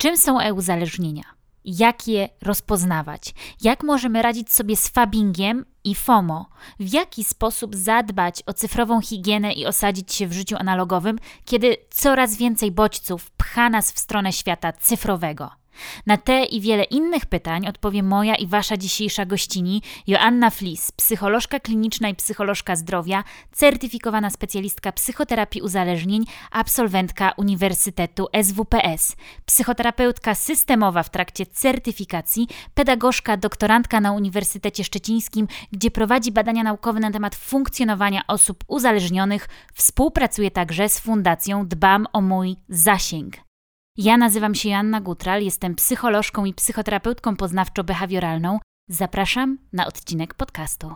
Czym są e-uzależnienia? Jak je rozpoznawać? Jak możemy radzić sobie z fabbingiem i FOMO? W jaki sposób zadbać o cyfrową higienę i osadzić się w życiu analogowym, kiedy coraz więcej bodźców pcha nas w stronę świata cyfrowego? Na te i wiele innych pytań odpowie moja i wasza dzisiejsza gościni Joanna Flis, psycholożka kliniczna i psycholożka zdrowia, certyfikowana specjalistka psychoterapii uzależnień, absolwentka Uniwersytetu SWPS, psychoterapeutka systemowa w trakcie certyfikacji, pedagogzka, doktorantka na Uniwersytecie Szczecińskim, gdzie prowadzi badania naukowe na temat funkcjonowania osób uzależnionych, współpracuje także z Fundacją Dbam o mój zasięg. Ja nazywam się Joanna Gutral, jestem psycholożką i psychoterapeutką poznawczo-behawioralną. Zapraszam na odcinek podcastu.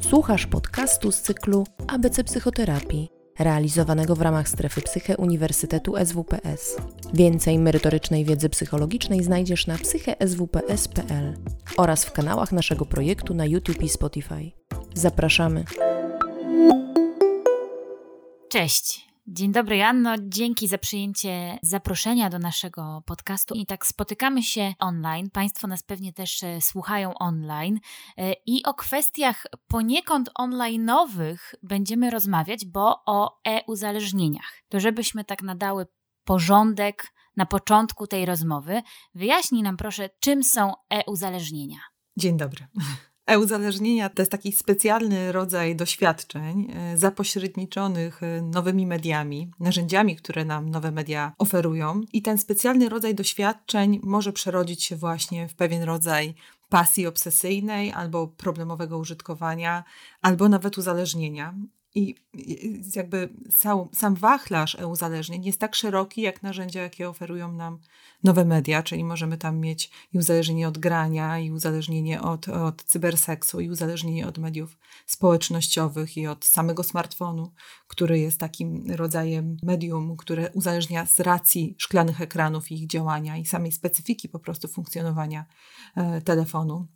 Słuchasz podcastu z cyklu ABC Psychoterapii, realizowanego w ramach strefy Psyche Uniwersytetu SWPS. Więcej merytorycznej wiedzy psychologicznej znajdziesz na psycheswps.pl oraz w kanałach naszego projektu na YouTube i Spotify. Zapraszamy. Cześć. Dzień dobry, Janno. Dzięki za przyjęcie zaproszenia do naszego podcastu. I tak spotykamy się online. Państwo nas pewnie też e, słuchają online. E, I o kwestiach poniekąd online'owych będziemy rozmawiać, bo o e-uzależnieniach. To żebyśmy tak nadały porządek na początku tej rozmowy, wyjaśnij nam proszę, czym są e-uzależnienia. Dzień dobry. E-uzależnienia to jest taki specjalny rodzaj doświadczeń e, zapośredniczonych e, nowymi mediami, narzędziami, które nam nowe media oferują. I ten specjalny rodzaj doświadczeń może przerodzić się właśnie w pewien rodzaj pasji obsesyjnej albo problemowego użytkowania, albo nawet uzależnienia. I jakby sam, sam wachlarz e-uzależnień jest tak szeroki, jak narzędzia, jakie oferują nam nowe media, czyli możemy tam mieć i uzależnienie od grania, i uzależnienie od, od cyberseksu, i uzależnienie od mediów społecznościowych, i od samego smartfonu, który jest takim rodzajem medium, które uzależnia z racji szklanych ekranów i ich działania, i samej specyfiki po prostu funkcjonowania e, telefonu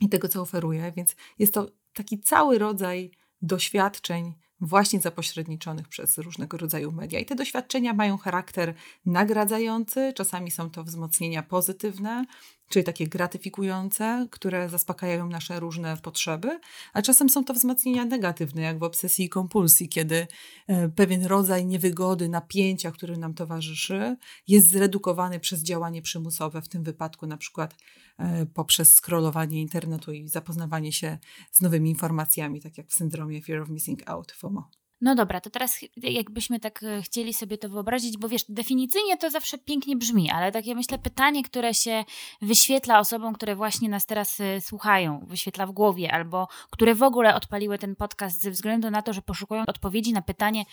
i tego, co oferuje. Więc jest to taki cały rodzaj doświadczeń właśnie zapośredniczonych przez różnego rodzaju media. I te doświadczenia mają charakter nagradzający, czasami są to wzmocnienia pozytywne, czyli takie gratyfikujące, które zaspokajają nasze różne potrzeby, a czasem są to wzmocnienia negatywne, jak w obsesji i kompulsji, kiedy e, pewien rodzaj niewygody, napięcia, który nam towarzyszy, jest zredukowany przez działanie przymusowe, w tym wypadku na przykład e, poprzez scrollowanie internetu i zapoznawanie się z nowymi informacjami, tak jak w syndromie Fear of Missing Out, FOMO. No dobra, to teraz jakbyśmy tak e, chcieli sobie to wyobrazić, bo wiesz, definicyjnie to zawsze pięknie brzmi, ale takie myślę pytanie, które się wyświetla osobom, które właśnie nas teraz e, słuchają, wyświetla w głowie, albo które w ogóle odpaliły ten podcast ze względu na to, że poszukują odpowiedzi na pytanie,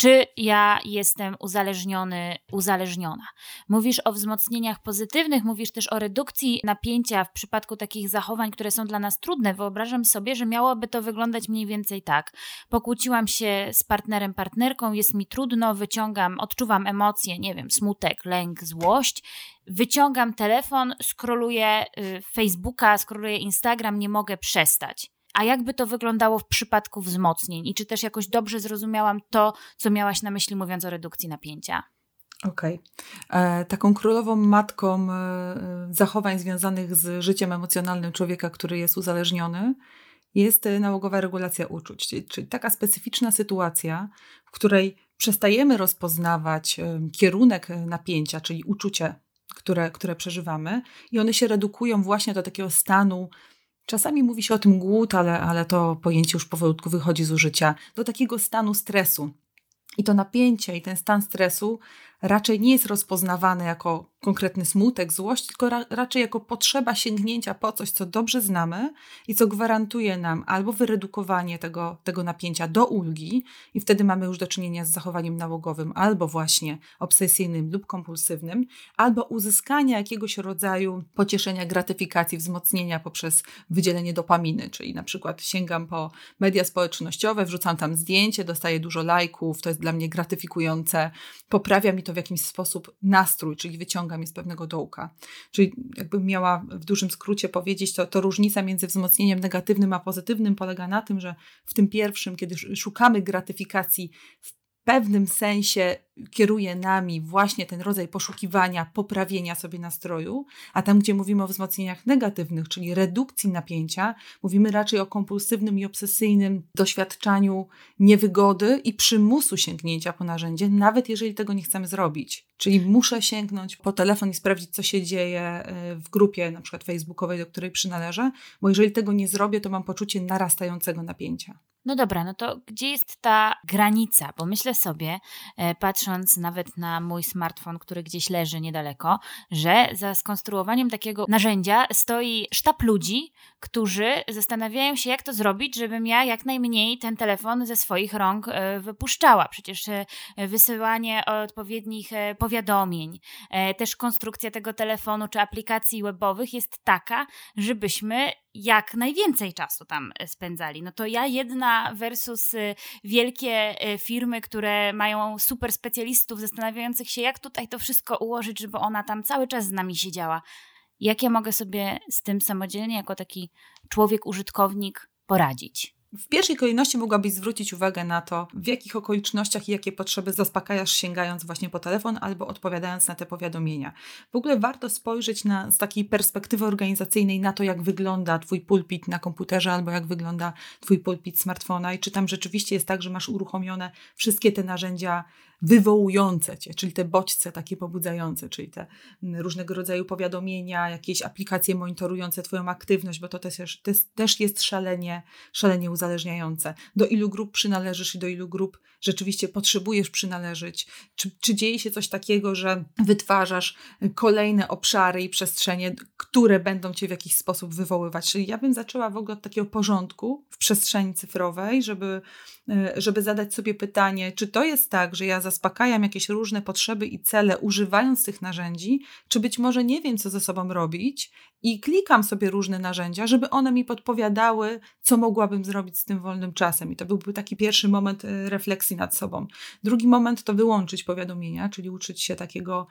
czy ja jestem uzależniony, uzależniona. Mówisz o wzmocnieniach pozytywnych, mówisz też o redukcji napięcia w przypadku takich zachowań, które są dla nas trudne. Wyobrażam sobie, że miałoby to wyglądać mniej więcej tak. Pokłóciłam się z partnerem, partnerką, jest mi trudno, wyciągam, odczuwam emocje, nie wiem, smutek, lęk, złość, wyciągam telefon, skroluję y, Facebooka, skroluję Instagram, nie mogę przestać. A jakby to wyglądało w przypadku wzmocnień? I czy też jakoś dobrze zrozumiałam to, co miałaś na myśli, mówiąc o redukcji napięcia? Okej. Okay. E, taką królową matką e, zachowań związanych z życiem emocjonalnym człowieka, który jest uzależniony, jest e, nałogowa regulacja uczuć, czyli, taka specyficzna sytuacja, w której przestajemy rozpoznawać kierunek napięcia, czyli uczucie, które, które przeżywamy, i one się redukują właśnie do takiego stanu Czasami mówi się o tym głód, ale, ale to pojęcie już powolutku wychodzi z użycia, do takiego stanu stresu. I to napięcie i ten stan stresu raczej nie jest rozpoznawany jako konkretny smutek, złość, tylko ra raczej jako potrzeba sięgnięcia po coś, co dobrze znamy i co gwarantuje nam albo wyredukowanie tego, tego napięcia do ulgi, i wtedy mamy już do czynienia z zachowaniem nałogowym, albo właśnie obsesyjnym lub kompulsywnym, albo uzyskania jakiegoś rodzaju pocieszenia, gratyfikacji, wzmocnienia poprzez wydzielenie dopaminy, czyli na przykład sięgam po media społecznościowe, wrzucam tam zdjęcie, dostaję dużo lajków, to jest dla mnie gratyfikujące, poprawia mi to w jakiś sposób nastrój, czyli wyciągam z pewnego dołka. Czyli jakbym miała w dużym skrócie powiedzieć, to, to różnica między wzmocnieniem negatywnym a pozytywnym polega na tym, że w tym pierwszym, kiedy szukamy gratyfikacji w pewnym sensie kieruje nami właśnie ten rodzaj poszukiwania, poprawienia sobie nastroju, a tam, gdzie mówimy o wzmocnieniach negatywnych, czyli redukcji napięcia, mówimy raczej o kompulsywnym i obsesyjnym doświadczaniu niewygody i przymusu sięgnięcia po narzędzie, nawet jeżeli tego nie chcemy zrobić. Czyli muszę sięgnąć po telefon i sprawdzić, co się dzieje e, w grupie, na przykład facebookowej, do której przynależę, bo jeżeli tego nie zrobię, to mam poczucie narastającego napięcia. No dobra, no to gdzie jest ta granica? Bo myślę sobie, e, patrząc nawet na mój smartfon, który gdzieś leży niedaleko, że za skonstruowaniem takiego narzędzia stoi sztab ludzi, którzy zastanawiają się, jak to zrobić, żebym ja jak najmniej ten telefon ze swoich rąk e, wypuszczała. Przecież e, wysyłanie odpowiednich powiadomień, też konstrukcja tego telefonu czy aplikacji webowych jest taka, żebyśmy jak najwięcej czasu tam e, spędzali. No to ja jedna versus e, wielkie e, firmy, które mają super specjalistów zastanawiających się, jak tutaj to wszystko ułożyć, żeby ona tam cały czas z nami siedziała. Jak ja mogę sobie z tym samodzielnie, jako taki człowiek, użytkownik, poradzić? W pierwszej kolejności mogłabyś zwrócić uwagę na to, w jakich okolicznościach i jakie potrzeby zaspokajasz sięgając właśnie po telefon albo odpowiadając na te powiadomienia. W ogóle warto spojrzeć na, z takiej perspektywy organizacyjnej na to, jak wygląda Twój pulpit na komputerze albo jak wygląda Twój pulpit smartfona i czy tam rzeczywiście jest tak, że masz uruchomione wszystkie te narzędzia wywołujące cię, czyli te bodźce takie pobudzające, czyli te mm, różnego rodzaju powiadomienia, jakieś aplikacje monitorujące Twoją aktywność, bo to też, też jest szalenie, szalenie uzależniające. Do ilu grup przynależysz i do ilu grup rzeczywiście potrzebujesz przynależeć? Czy, czy dzieje się coś takiego, że wytwarzasz kolejne obszary i przestrzenie, które będą cię w jakiś sposób wywoływać? Czyli ja bym zaczęła w ogóle od takiego porządku w przestrzeni cyfrowej, żeby, e, żeby zadać sobie pytanie, czy to jest tak, że ja zaspokajam jakieś różne potrzeby i cele używając tych narzędzi, czy być może nie wiem, co ze sobą robić i klikam sobie różne narzędzia, żeby one mi podpowiadały, co mogłabym zrobić z tym wolnym czasem. I to byłby taki pierwszy moment e, refleksji nad sobą. Drugi moment to wyłączyć powiadomienia, czyli uczyć się takiego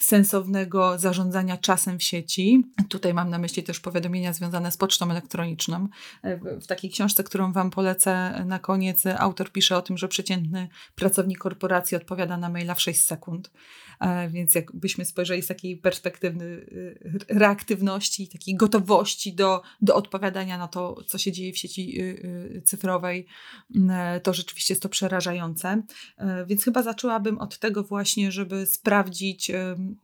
sensownego zarządzania czasem w sieci. Tutaj mam na myśli też powiadomienia związane z pocztą elektroniczną. W takiej książce, którą Wam polecę na koniec, autor pisze o tym, że przeciętny pracownik korporacji odpowiada na maila w 6 sekund. E, więc jakbyśmy spojrzeli z takiej perspektywy y, reaktywności, takiej gotowości do, do odpowiadania na to, co się dzieje w sieci y, y, cyfrowej, e, to rzeczywiście jest to przerażające. E, więc chyba zaczęłabym od tego właśnie, żeby sprawdzić,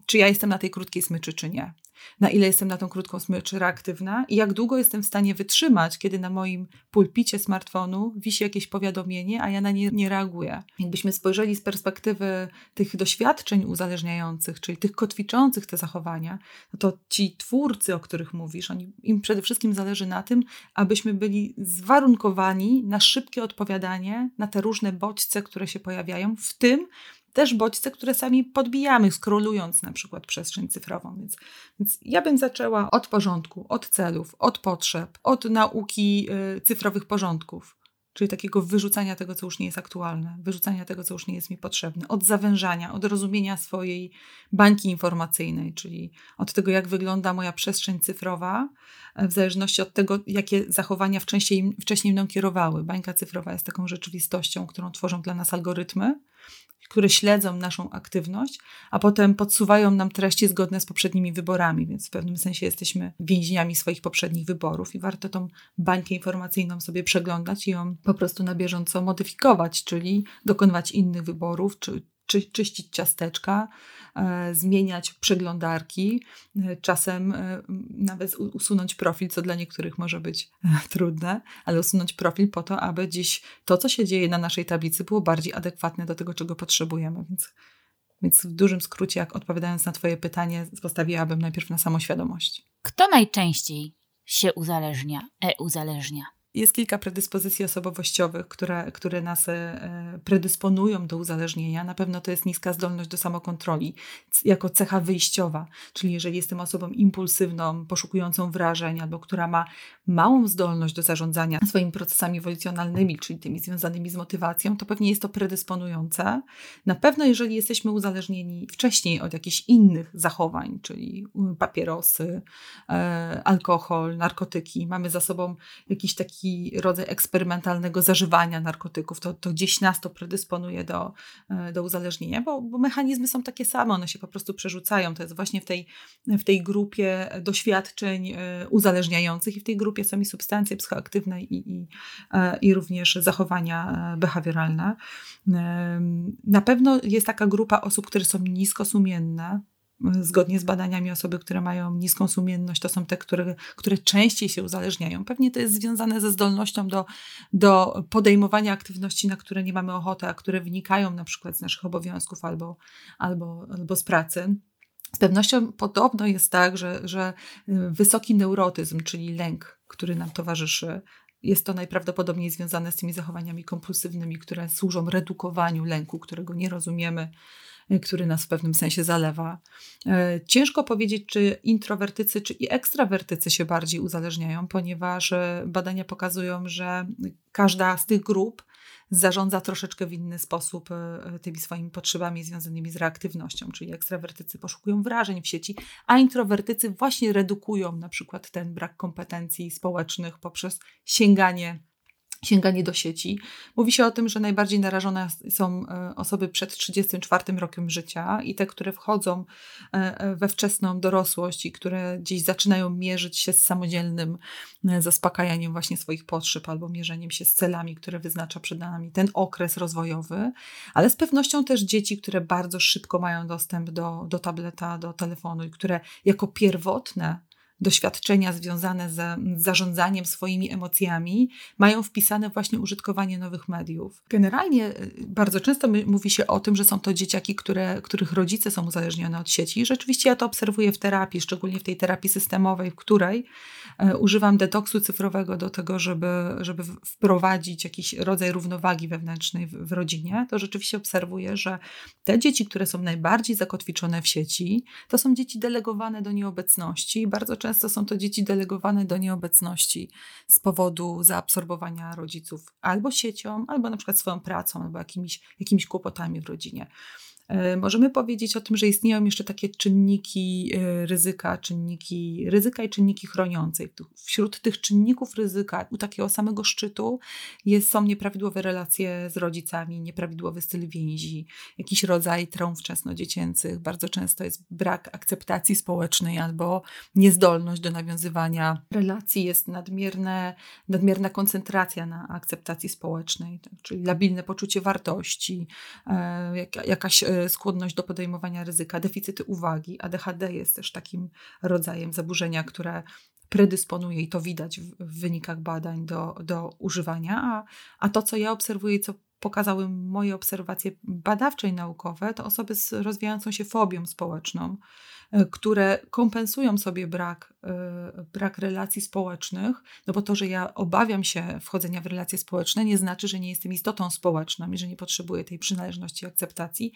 czy ja jestem na tej krótkiej smyczy, czy nie na ile jestem na tą krótką smycz reaktywna i jak długo jestem w stanie wytrzymać, kiedy na moim pulpicie smartfonu wisi jakieś powiadomienie, a ja na nie nie reaguję. Jakbyśmy spojrzeli z perspektywy tych doświadczeń uzależniających, czyli tych kotwiczących te zachowania, no to ci twórcy, o których mówisz, oni, im przede wszystkim zależy na tym, abyśmy byli zwarunkowani na szybkie odpowiadanie na te różne bodźce, które się pojawiają, w tym też bodźce, które sami podbijamy, skrolując na przykład przestrzeń cyfrową. Więc, więc ja bym zaczęła od porządku, od celów, od potrzeb, od nauki y, cyfrowych porządków czyli takiego wyrzucania tego, co już nie jest aktualne, wyrzucania tego, co już nie jest mi potrzebne, od zawężania, od rozumienia swojej bańki informacyjnej, czyli od tego, jak wygląda moja przestrzeń cyfrowa, w zależności od tego, jakie zachowania wcześniej, wcześniej mną kierowały. Bańka cyfrowa jest taką rzeczywistością, którą tworzą dla nas algorytmy, które śledzą naszą aktywność, a potem podsuwają nam treści zgodne z poprzednimi wyborami, więc w pewnym sensie jesteśmy więźniami swoich poprzednich wyborów i warto tą bańkę informacyjną sobie przeglądać i ją po prostu na bieżąco modyfikować, czyli dokonywać innych wyborów, czy czy, czyścić ciasteczka, zmieniać przeglądarki, e, czasem e, nawet usunąć profil, co dla niektórych może być trudne, ale usunąć profil po to, aby dziś to, co się dzieje na naszej tablicy, było bardziej adekwatne do tego, czego potrzebujemy. Więc, więc w dużym skrócie, jak odpowiadając na Twoje pytanie, postawiłabym najpierw na samoświadomość. Kto najczęściej się uzależnia, e-uzależnia? Jest kilka predyspozycji osobowościowych, które, które nas e, predysponują do uzależnienia. Na pewno to jest niska zdolność do samokontroli jako cecha wyjściowa, czyli jeżeli jestem osobą impulsywną, poszukującą wrażeń, albo która ma małą zdolność do zarządzania swoimi procesami ewolucjonalnymi, czyli tymi związanymi z motywacją, to pewnie jest to predysponujące. Na pewno, jeżeli jesteśmy uzależnieni wcześniej od jakichś innych zachowań, czyli papierosy, e, alkohol, narkotyki, mamy za sobą jakiś taki taki rodzaj eksperymentalnego zażywania narkotyków. To, to gdzieś nas to predysponuje do, do uzależnienia, bo, bo mechanizmy są takie same, one się po prostu przerzucają. To jest właśnie w tej, w tej grupie doświadczeń uzależniających i w tej grupie są i substancje psychoaktywne i, i, i również zachowania behawioralne. Na pewno jest taka grupa osób, które są niskosumienne, zgodnie z badaniami osoby, które mają niską sumienność, to są te, które, które częściej się uzależniają. Pewnie to jest związane ze zdolnością do, do podejmowania aktywności, na które nie mamy ochoty, a które wynikają na przykład z naszych obowiązków albo, albo, albo z pracy. Z pewnością podobno jest tak, że, że wysoki neurotyzm, czyli lęk, który nam towarzyszy, jest to najprawdopodobniej związane z tymi zachowaniami kompulsywnymi, które służą redukowaniu lęku, którego nie rozumiemy, y, który nas w pewnym sensie zalewa. E, ciężko powiedzieć, czy introwertycy, czy i ekstrawertycy się bardziej uzależniają, ponieważ e, badania pokazują, że każda z tych grup zarządza troszeczkę w inny sposób e, tymi swoimi potrzebami związanymi z reaktywnością, czyli ekstrawertycy poszukują wrażeń w sieci, a introwertycy właśnie redukują na przykład ten brak kompetencji społecznych poprzez sięganie sięganie do sieci. Mówi się o tym, że najbardziej narażone są e, osoby przed 34 rokiem życia i te, które wchodzą e, e, we wczesną dorosłość i które gdzieś zaczynają mierzyć się z samodzielnym zaspokajaniem właśnie swoich potrzeb albo mierzeniem się z celami, które wyznacza przed nami ten okres rozwojowy, ale z pewnością też dzieci, które bardzo szybko mają dostęp do, do tableta, do telefonu i które jako pierwotne doświadczenia związane z zarządzaniem swoimi emocjami mają wpisane właśnie użytkowanie nowych mediów. Generalnie y, bardzo często mówi się o tym, że są to dzieciaki, które, których rodzice są uzależnione od sieci. Rzeczywiście ja to obserwuję w terapii, szczególnie w tej terapii systemowej, w której e, używam detoksu cyfrowego do tego, żeby, żeby wprowadzić jakiś rodzaj równowagi wewnętrznej w, w rodzinie. To rzeczywiście obserwuję, że te dzieci, które są najbardziej zakotwiczone w sieci, to są dzieci delegowane do nieobecności. Bardzo często są to dzieci delegowane do nieobecności z powodu zaabsorbowania rodziców albo siecią, albo na przykład swoją pracą, albo jakimiś, jakimiś kłopotami w rodzinie. E, możemy powiedzieć o tym, że istnieją jeszcze takie czynniki e, ryzyka, czynniki ryzyka i czynniki chroniące. Wśród tych czynników ryzyka u takiego samego szczytu jest, są nieprawidłowe relacje z rodzicami, nieprawidłowy styl więzi, jakiś rodzaj traum wczesnodziecięcych. Bardzo często jest brak akceptacji społecznej albo niezdolność do nawiązywania relacji, jest nadmierne, nadmierna koncentracja na akceptacji społecznej, tak, czyli labilne poczucie wartości, e, jakaś skłonność do podejmowania ryzyka, deficyty uwagi. ADHD jest też takim rodzajem zaburzenia, które predysponuje i to widać w, wynikach badań do, do używania, a, a to, co ja obserwuję, co pokazały moje obserwacje badawcze i naukowe, to osoby z rozwijającą się fobią społeczną, które kompensują sobie brak, e, brak relacji społecznych, no bo to, że ja obawiam się wchodzenia w relacje społeczne, nie znaczy, że nie jestem istotą społeczną i że nie potrzebuję tej przynależności i akceptacji.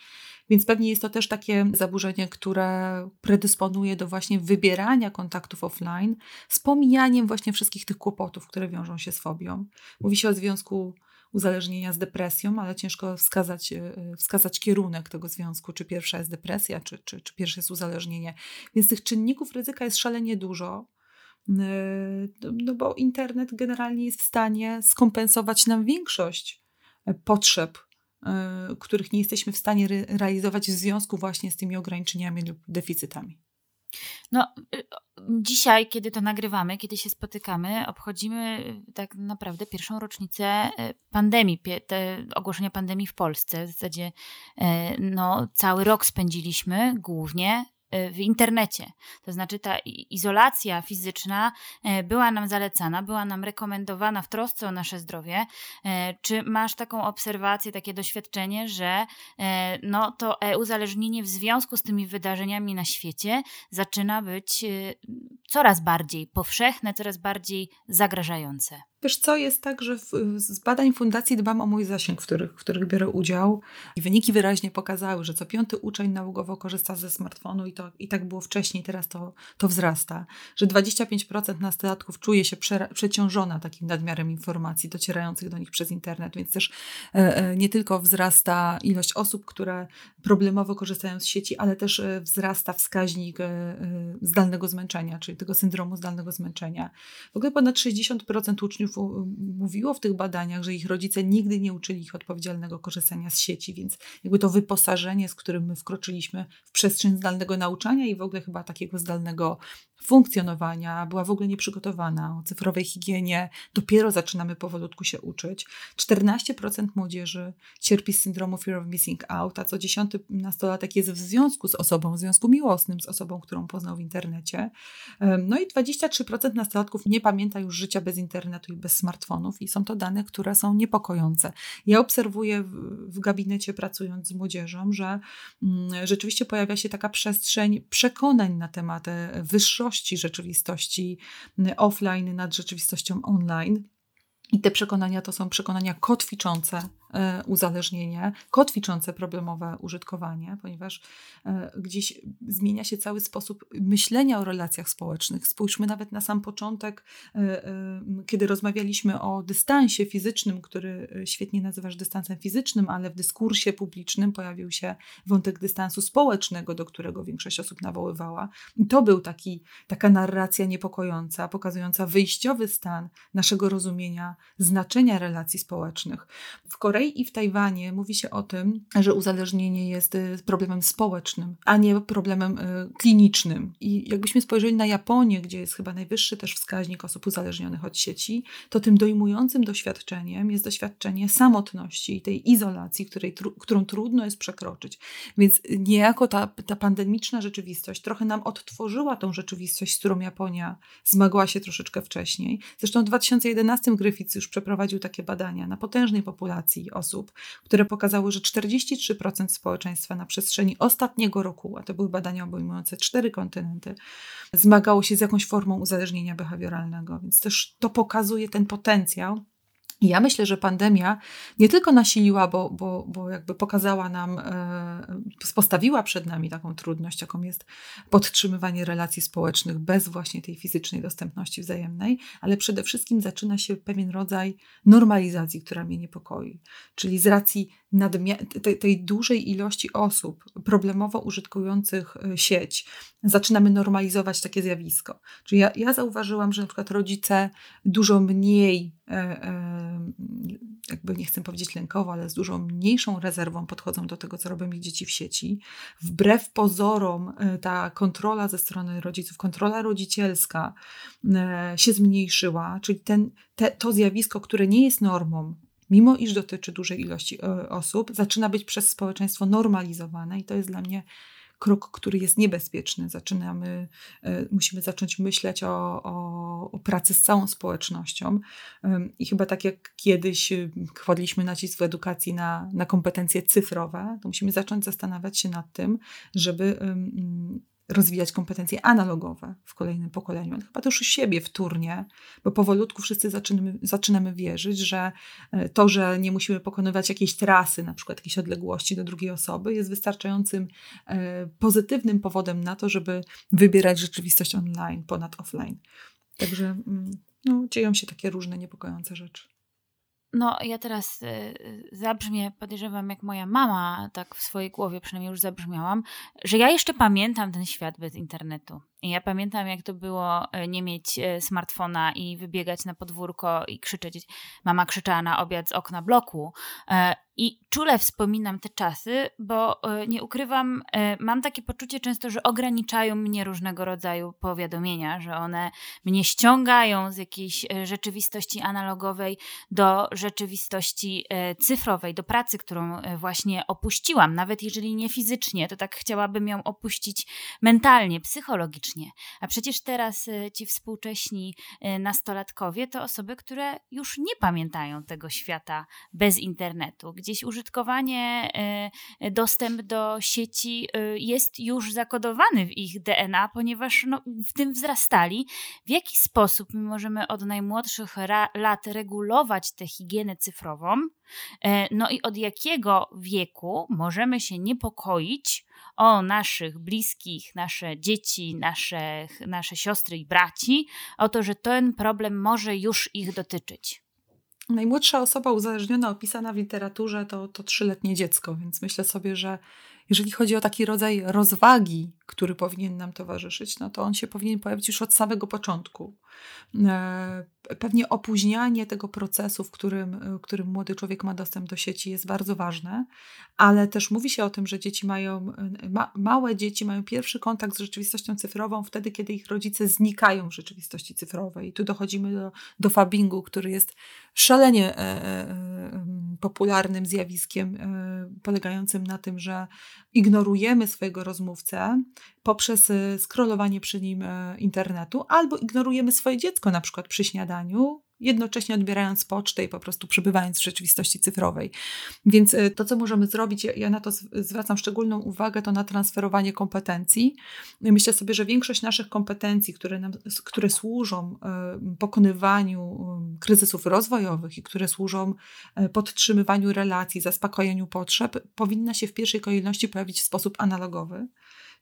Więc pewnie jest to też takie zaburzenie, które predysponuje do właśnie wybierania kontaktów offline z pomijaniem właśnie wszystkich tych kłopotów, które wiążą się z fobią. Mówi się o związku uzależnienia z depresją, ale ciężko wskazać, e, wskazać kierunek tego związku, czy pierwsza jest depresja, czy, czy, czy pierwsze jest uzależnienie. Więc tych czynników ryzyka jest szalenie dużo. E, no bo internet generalnie jest w stanie skompensować nam większość e, potrzeb, których nie jesteśmy w stanie realizować w związku właśnie z tymi ograniczeniami lub deficytami. No, y, dzisiaj, kiedy to nagrywamy, kiedy się spotykamy, obchodzimy y, tak naprawdę pierwszą rocznicę y, pandemii, ogłoszenia pandemii w Polsce. W zasadzie no, cały rok spędziliśmy głównie w internecie. To znaczy ta izolacja fizyczna e, była nam zalecana, była nam rekomendowana w trosce o nasze zdrowie. E, czy masz taką obserwację, takie doświadczenie, że e, no, to e-uzależnienie w związku z tymi wydarzeniami na świecie zaczyna być coraz bardziej powszechne, coraz bardziej zagrażające? Wiesz co, jest tak, że w, z badań fundacji dbam o mój zasięg, w których, w których biorę udział i wyniki wyraźnie pokazały, że co piąty uczeń nałogowo korzysta ze smartfonu i, to, i tak było wcześniej, teraz to, to wzrasta, że 25% nastolatków czuje się prze, przeciążona takim nadmiarem informacji docierających do nich przez internet, więc też e, e, nie tylko wzrasta ilość osób, które problemowo korzystają z sieci, ale też e, wzrasta wskaźnik e, e zdalnego zmęczenia, czyli tego syndromu zdalnego zmęczenia. W ogóle ponad 60% uczniów mówiło w tych badaniach, że ich rodzice nigdy nie uczyli ich odpowiedzialnego korzystania z sieci, więc jakby to wyposażenie, z którym my wkroczyliśmy w przestrzeń zdalnego nauczania i w ogóle chyba takiego zdalnego funkcjonowania, była w ogóle nieprzygotowana o cyfrowej higienie. Dopiero zaczynamy powolutku się uczyć. 14% młodzieży cierpi z syndromu fear of missing out, a co dziesiąty nastolatek jest w związku z osobą, w związku miłosnym z osobą, którą poznał w internecie. No i 23% nastolatków nie pamięta już życia bez internetu i bez smartfonów i są to dane, które są niepokojące. Ja obserwuję w, w gabinecie pracując z młodzieżą, że mm, rzeczywiście pojawia się taka przestrzeń przekonań na temat wyższości rzeczywistości offline nad rzeczywistością online. I te przekonania to są przekonania kotwiczące uzależnienie, kotwiczące problemowe użytkowanie, ponieważ e, gdzieś zmienia się cały sposób myślenia o relacjach społecznych. Spójrzmy nawet na sam początek, e, kiedy rozmawialiśmy o dystansie fizycznym, który świetnie nazywasz dystansem fizycznym, ale w dyskursie publicznym pojawił się wątek dystansu społecznego, do którego większość osób nawoływała. I to był taki, taka narracja niepokojąca, pokazująca wyjściowy stan naszego rozumienia znaczenia relacji społecznych. W Korei Korei i w Tajwanie mówi się o tym, że uzależnienie jest y, problemem społecznym, a nie problemem y, klinicznym. I jakbyśmy spojrzeli na Japonię, gdzie jest chyba najwyższy też wskaźnik osób uzależnionych od sieci, to tym dojmującym doświadczeniem jest doświadczenie samotności i tej izolacji, której, którą trudno jest przekroczyć. Więc niejako ta, ta pandemiczna rzeczywistość trochę nam odtworzyła tą rzeczywistość, z którą Japonia zmagała się troszeczkę wcześniej. Zresztą w 2011 Griffiths już przeprowadził takie badania na potężnej populacji osób, które pokazały, że 43% społeczeństwa na przestrzeni ostatniego roku, a to były badania obejmujące cztery kontynenty, zmagało się z jakąś formą uzależnienia behawioralnego. Więc też to pokazuje ten potencjał i ja myślę, że pandemia nie tylko nasiliła, bo, bo, bo jakby pokazała nam, e, postawiła przed nami taką trudność, jaką jest podtrzymywanie relacji społecznych bez właśnie tej fizycznej dostępności wzajemnej, ale przede wszystkim zaczyna się pewien rodzaj normalizacji, która mnie niepokoi. Czyli z racji tej, tej dużej ilości osób problemowo użytkujących e, sieć, zaczynamy normalizować takie zjawisko. Czyli ja, ja zauważyłam, że na przykład rodzice dużo mniej, e, e, jakby nie chcę powiedzieć lękowo, ale z dużo mniejszą rezerwą podchodzą do tego, co robią ich dzieci w sieci. Wbrew pozorom ta kontrola ze strony rodziców, kontrola rodzicielska się zmniejszyła, czyli ten, te, to zjawisko, które nie jest normą, mimo iż dotyczy dużej ilości e, osób, zaczyna być przez społeczeństwo normalizowane i to jest dla mnie krok, który jest niebezpieczny. Zaczynamy, e, musimy zacząć myśleć o, o, o pracy z całą społecznością. I chyba tak jak kiedyś e, kładliśmy nacisk w edukacji na, na kompetencje cyfrowe, to musimy zacząć zastanawiać się nad tym, żeby rozwijać kompetencje analogowe w kolejnym pokoleniu, ale chyba też u siebie wtórnie, bo powolutku wszyscy zaczynamy, zaczynamy wierzyć, że e, to, że nie musimy pokonywać jakiejś trasy, na przykład jakiejś odległości do drugiej osoby, jest wystarczającym e, pozytywnym powodem na to, żeby wybierać rzeczywistość online ponad offline. Także mm, no, dzieją się takie różne niepokojące rzeczy. No, ja teraz y, zabrzmię, podejrzewam, jak moja mama, tak w swojej głowie przynajmniej już zabrzmiałam, że ja jeszcze pamiętam ten świat bez internetu. Ja pamiętam, jak to było e, nie mieć e, smartfona i wybiegać na podwórko i krzyczeć. Mama krzyczała na obiad z okna bloku. E, I czule wspominam te czasy, bo nie ukrywam, mam takie poczucie często, że ograniczają mnie różnego rodzaju powiadomienia, że one mnie ściągają z jakiejś rzeczywistości analogowej do rzeczywistości cyfrowej, do pracy, którą właśnie opuściłam. Nawet jeżeli nie fizycznie, to tak chciałabym ją opuścić mentalnie, psychologicznie a przecież teraz y, ci współcześni y, nastolatkowie to osoby, które już nie pamiętają tego świata bez internetu. Gdzieś użytkowanie, y, dostęp do sieci jest już zakodowany w ich DNA, ponieważ no, w tym wzrastali. W jaki sposób my możemy od najmłodszych lat regulować tę higienę cyfrową? No i od jakiego wieku możemy się niepokoić o naszych bliskich, nasze dzieci, nasze, nasze siostry i braci, o to, że ten problem może już ich dotyczyć. Najmłodsza osoba uzależniona opisana w literaturze to, to trzyletnie dziecko, więc myślę sobie, że jeżeli chodzi o taki rodzaj rozwagi, który powinien nam towarzyszyć, no to on się powinien pojawić już od samego początku. Pewnie opóźnianie tego procesu, w którym, w którym młody człowiek ma dostęp do sieci, jest bardzo ważne, ale też mówi się o tym, że dzieci mają, ma, małe dzieci mają pierwszy kontakt z rzeczywistością cyfrową wtedy, kiedy ich rodzice znikają w rzeczywistości cyfrowej. I tu dochodzimy do, do fabbingu, który jest szalenie e, e, popularnym zjawiskiem, e, polegającym na tym, że ignorujemy swojego rozmówcę poprzez scrollowanie przy nim internetu, albo ignorujemy swoje dziecko, na przykład przy śniadaniu, jednocześnie odbierając pocztę i po prostu przebywając w rzeczywistości cyfrowej. Więc y, to, co możemy zrobić, ja na to zwracam szczególną uwagę, to na transferowanie kompetencji. Myślę sobie, że większość naszych kompetencji, które, nam, które służą y, pokonywaniu y, kryzysów rozwojowych i które służą podtrzymywaniu relacji, zaspokojeniu potrzeb, powinna się w pierwszej kolejności pojawić w sposób analogowy.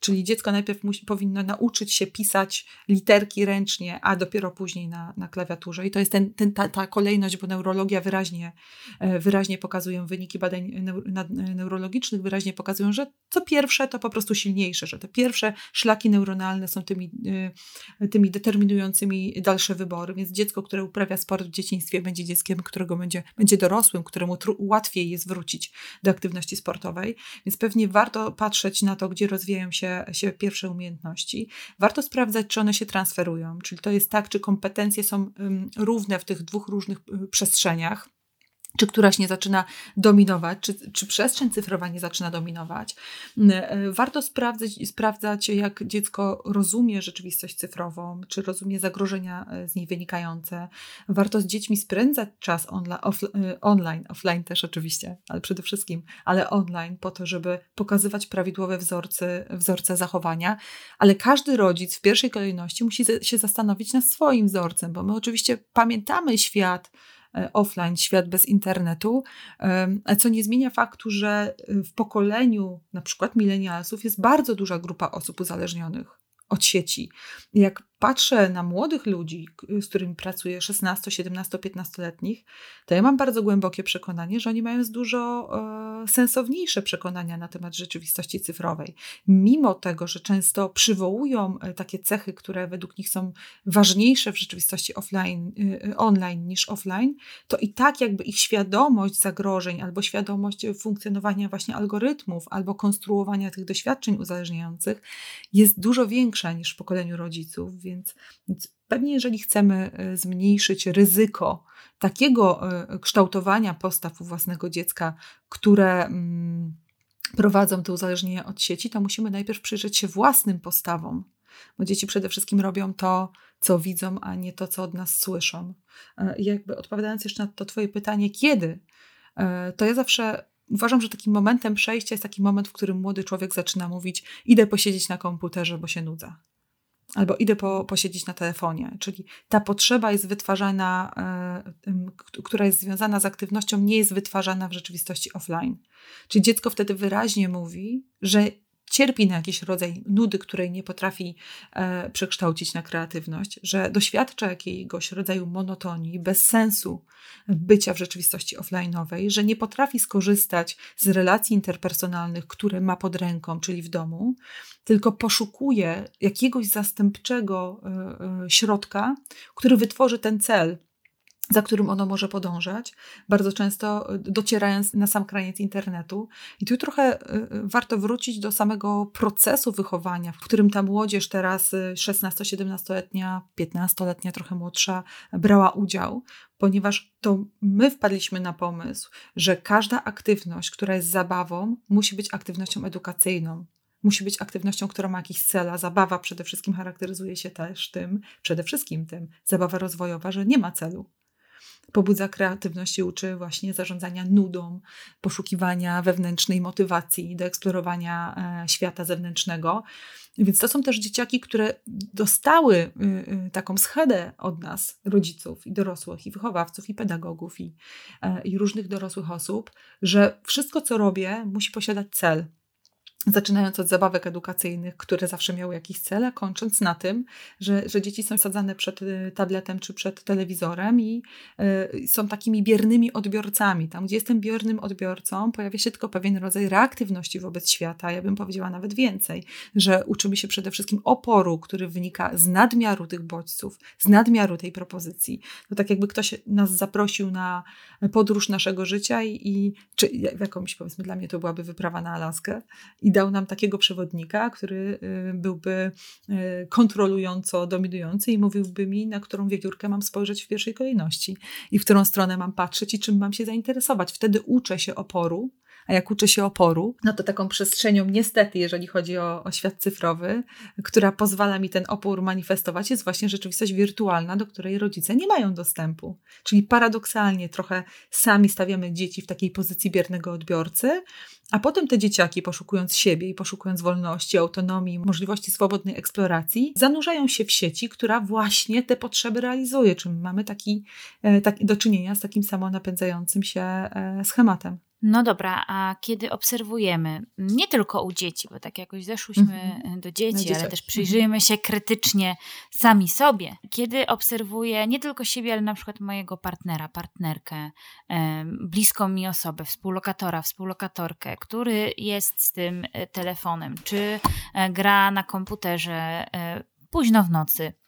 Czyli dziecko najpierw musi, powinno nauczyć się pisać literki ręcznie, a dopiero później na, na klawiaturze. I to jest ten, ten, ta, ta kolejność, bo neurologia wyraźnie, e, wyraźnie pokazują, wyniki badań neurologicznych wyraźnie pokazują, że co pierwsze to po prostu silniejsze, że te pierwsze szlaki neuronalne są tymi, e, tymi determinującymi dalsze wybory. Więc dziecko, które uprawia sport w dzieciństwie, będzie dzieckiem, którego będzie, będzie dorosłym, któremu łatwiej jest wrócić do aktywności sportowej. Więc pewnie warto patrzeć na to, gdzie rozwijają się się, się pierwsze umiejętności, warto sprawdzać, czy one się transferują. Czyli to jest tak, czy kompetencje są równe w tych dwóch różnych y, przestrzeniach czy któraś nie zaczyna dominować, czy, czy przestrzeń cyfrowa nie zaczyna dominować. E, warto sprawdzać, sprawdzać, jak dziecko rozumie rzeczywistość cyfrową, czy rozumie zagrożenia e, z niej wynikające. Warto z dziećmi spędzać czas onla, off, e, online, offline też oczywiście, ale przede wszystkim, ale online, po to, żeby pokazywać prawidłowe wzorce, wzorce zachowania. Ale każdy rodzic w pierwszej kolejności musi się zastanowić nad swoim wzorcem, bo my oczywiście pamiętamy świat, offline, świat bez internetu, co nie zmienia faktu, że w pokoleniu na przykład milenialsów jest bardzo duża grupa osób uzależnionych od sieci. Jak patrzę na młodych ludzi, z którymi pracuję, 16, 17, 15-letnich, to ja mam bardzo głębokie przekonanie, że oni mają dużo e, sensowniejsze przekonania na temat rzeczywistości cyfrowej. Mimo tego, że często przywołują e, takie cechy, które według nich są ważniejsze w rzeczywistości offline, e, online niż offline, to i tak jakby ich świadomość zagrożeń albo świadomość funkcjonowania właśnie algorytmów albo konstruowania tych doświadczeń uzależniających jest dużo większa niż w pokoleniu rodziców więc, więc pewnie jeżeli chcemy e, zmniejszyć ryzyko takiego e, kształtowania postaw u własnego dziecka, które mm, prowadzą do uzależnienia od sieci, to musimy najpierw przyjrzeć się własnym postawom, bo dzieci przede wszystkim robią to, co widzą, a nie to, co od nas słyszą. E, I jakby odpowiadając jeszcze na to Twoje pytanie, kiedy, to ja zawsze uważam, że takim momentem przejścia jest taki moment, w którym młody człowiek zaczyna mówić: Idę posiedzieć na komputerze, bo się nudzę albo idę po, posiedzieć na telefonie. Czyli ta potrzeba jest wytwarzana, y, która jest związana z aktywnością, nie jest wytwarzana w rzeczywistości offline. Czyli dziecko wtedy wyraźnie mówi, że cierpi na jakiś rodzaj nudy, której nie potrafi e, przekształcić na kreatywność, że doświadcza jakiegoś rodzaju monotonii, bez sensu bycia w rzeczywistości offline'owej, że nie potrafi skorzystać z relacji interpersonalnych, które ma pod ręką, czyli w domu, tylko poszukuje jakiegoś zastępczego e, e, środka, który wytworzy ten cel, za którym ono może podążać, bardzo często y, docierając na sam kraniec internetu. I tu trochę y, y, warto wrócić do samego procesu wychowania, w którym ta młodzież teraz 16-17-letnia, 15-letnia, trochę młodsza, brała udział, ponieważ to my wpadliśmy na pomysł, że każda aktywność, która jest zabawą, musi być aktywnością edukacyjną musi być aktywnością, która ma jakiś cel, a zabawa przede wszystkim charakteryzuje się też tym, przede wszystkim tym, zabawa rozwojowa, że nie ma celu pobudza kreatywność i uczy właśnie zarządzania nudą, poszukiwania wewnętrznej motywacji do eksplorowania e, świata zewnętrznego. Więc to są też dzieciaki, które dostały y, y, taką schedę od nas, rodziców i dorosłych, i wychowawców, i pedagogów, i, e, i różnych dorosłych osób, że wszystko, co robię, musi posiadać cel. Zaczynając od zabawek edukacyjnych, które zawsze miały jakiś cel, kończąc na tym, że, że dzieci są sadzane przed y, tabletem czy przed telewizorem i y, są takimi biernymi odbiorcami. Tam, gdzie jestem biernym odbiorcą, pojawia się tylko pewien rodzaj reaktywności wobec świata. Ja bym powiedziała nawet więcej, że uczymy się przede wszystkim oporu, który wynika z nadmiaru tych bodźców, z nadmiaru tej propozycji. To tak jakby ktoś nas zaprosił na podróż naszego życia i, i czy jakąś, powiedzmy, dla mnie to byłaby wyprawa na Alaskę i dał nam takiego przewodnika, który y, byłby y, kontrolująco dominujący i mówiłby mi, na którą wiewiórkę mam spojrzeć w pierwszej kolejności i w którą stronę mam patrzeć i czym mam się zainteresować. Wtedy uczę się oporu, a jak uczę się oporu, no to taką przestrzenią, niestety, jeżeli chodzi o, o, świat cyfrowy, która pozwala mi ten opór manifestować, jest właśnie rzeczywistość wirtualna, do której rodzice nie mają dostępu. Czyli paradoksalnie trochę sami stawiamy dzieci w takiej pozycji biernego odbiorcy, a potem te dzieciaki, poszukując siebie i poszukując wolności, autonomii, możliwości swobodnej eksploracji, zanurzają się w sieci, która właśnie te potrzeby realizuje. Czyli mamy taki, tak, do czynienia z takim samonapędzającym się e, schematem. No dobra, a kiedy obserwujemy, nie tylko u dzieci, bo tak jakoś zeszłyśmy mm-hmm. do dzieci, ale też przyjrzyjmy się krytycznie sami sobie. Kiedy obserwuję nie tylko siebie, ale na przykład mojego partnera, partnerkę, bliską mi osobę, współlokatora, współlokatorkę, który jest z tym e, telefonem, czy e, gra na komputerze późno w nocy, E,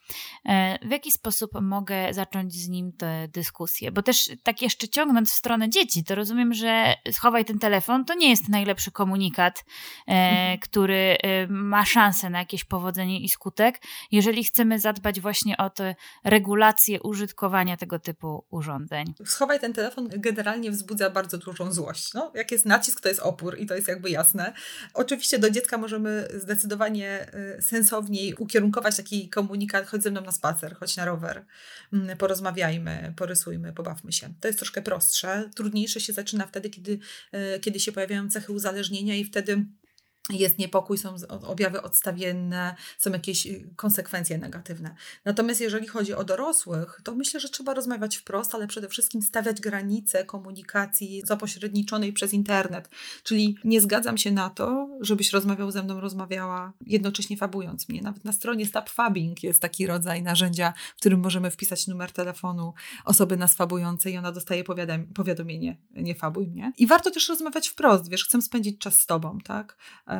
w jaki sposób mogę zacząć z nim tę dyskusję? Bo też tak jeszcze ciągnąc w stronę dzieci, to rozumiem, że schowaj ten telefon to nie jest najlepszy komunikat, e, mhm. który e, ma szansę na jakieś powodzenie i skutek, jeżeli chcemy zadbać właśnie o tę regulację użytkowania tego typu urządzeń. Schowaj ten telefon generalnie wzbudza bardzo dużą złość. No, jak jest nacisk, to jest opór i to jest jakby jasne. Oczywiście do dziecka możemy zdecydowanie sensowniej ukierunkować taki komunikat, choć ze mną na spacer, chodź na rower, mm, porozmawiajmy, porysujmy, pobawmy się. To jest troszkę prostsze. Trudniejsze się zaczyna wtedy, kiedy, e, kiedy się pojawiają cechy uzależnienia i wtedy jest niepokój, są objawy odstawienne, są jakieś y, konsekwencje negatywne. Natomiast jeżeli chodzi o dorosłych, to myślę, że trzeba rozmawiać wprost, ale przede wszystkim stawiać granice komunikacji zapośredniczonej przez internet. Czyli nie zgadzam się na to, żebyś rozmawiał ze mną, rozmawiała jednocześnie fabując mnie. Nawet na stronie Fabbing jest taki rodzaj narzędzia, w którym możemy wpisać numer telefonu osoby nas fabującej i ona dostaje powiadomienie, nie fabuj mnie. I warto też rozmawiać wprost, wiesz, chcę spędzić czas z tobą, tak?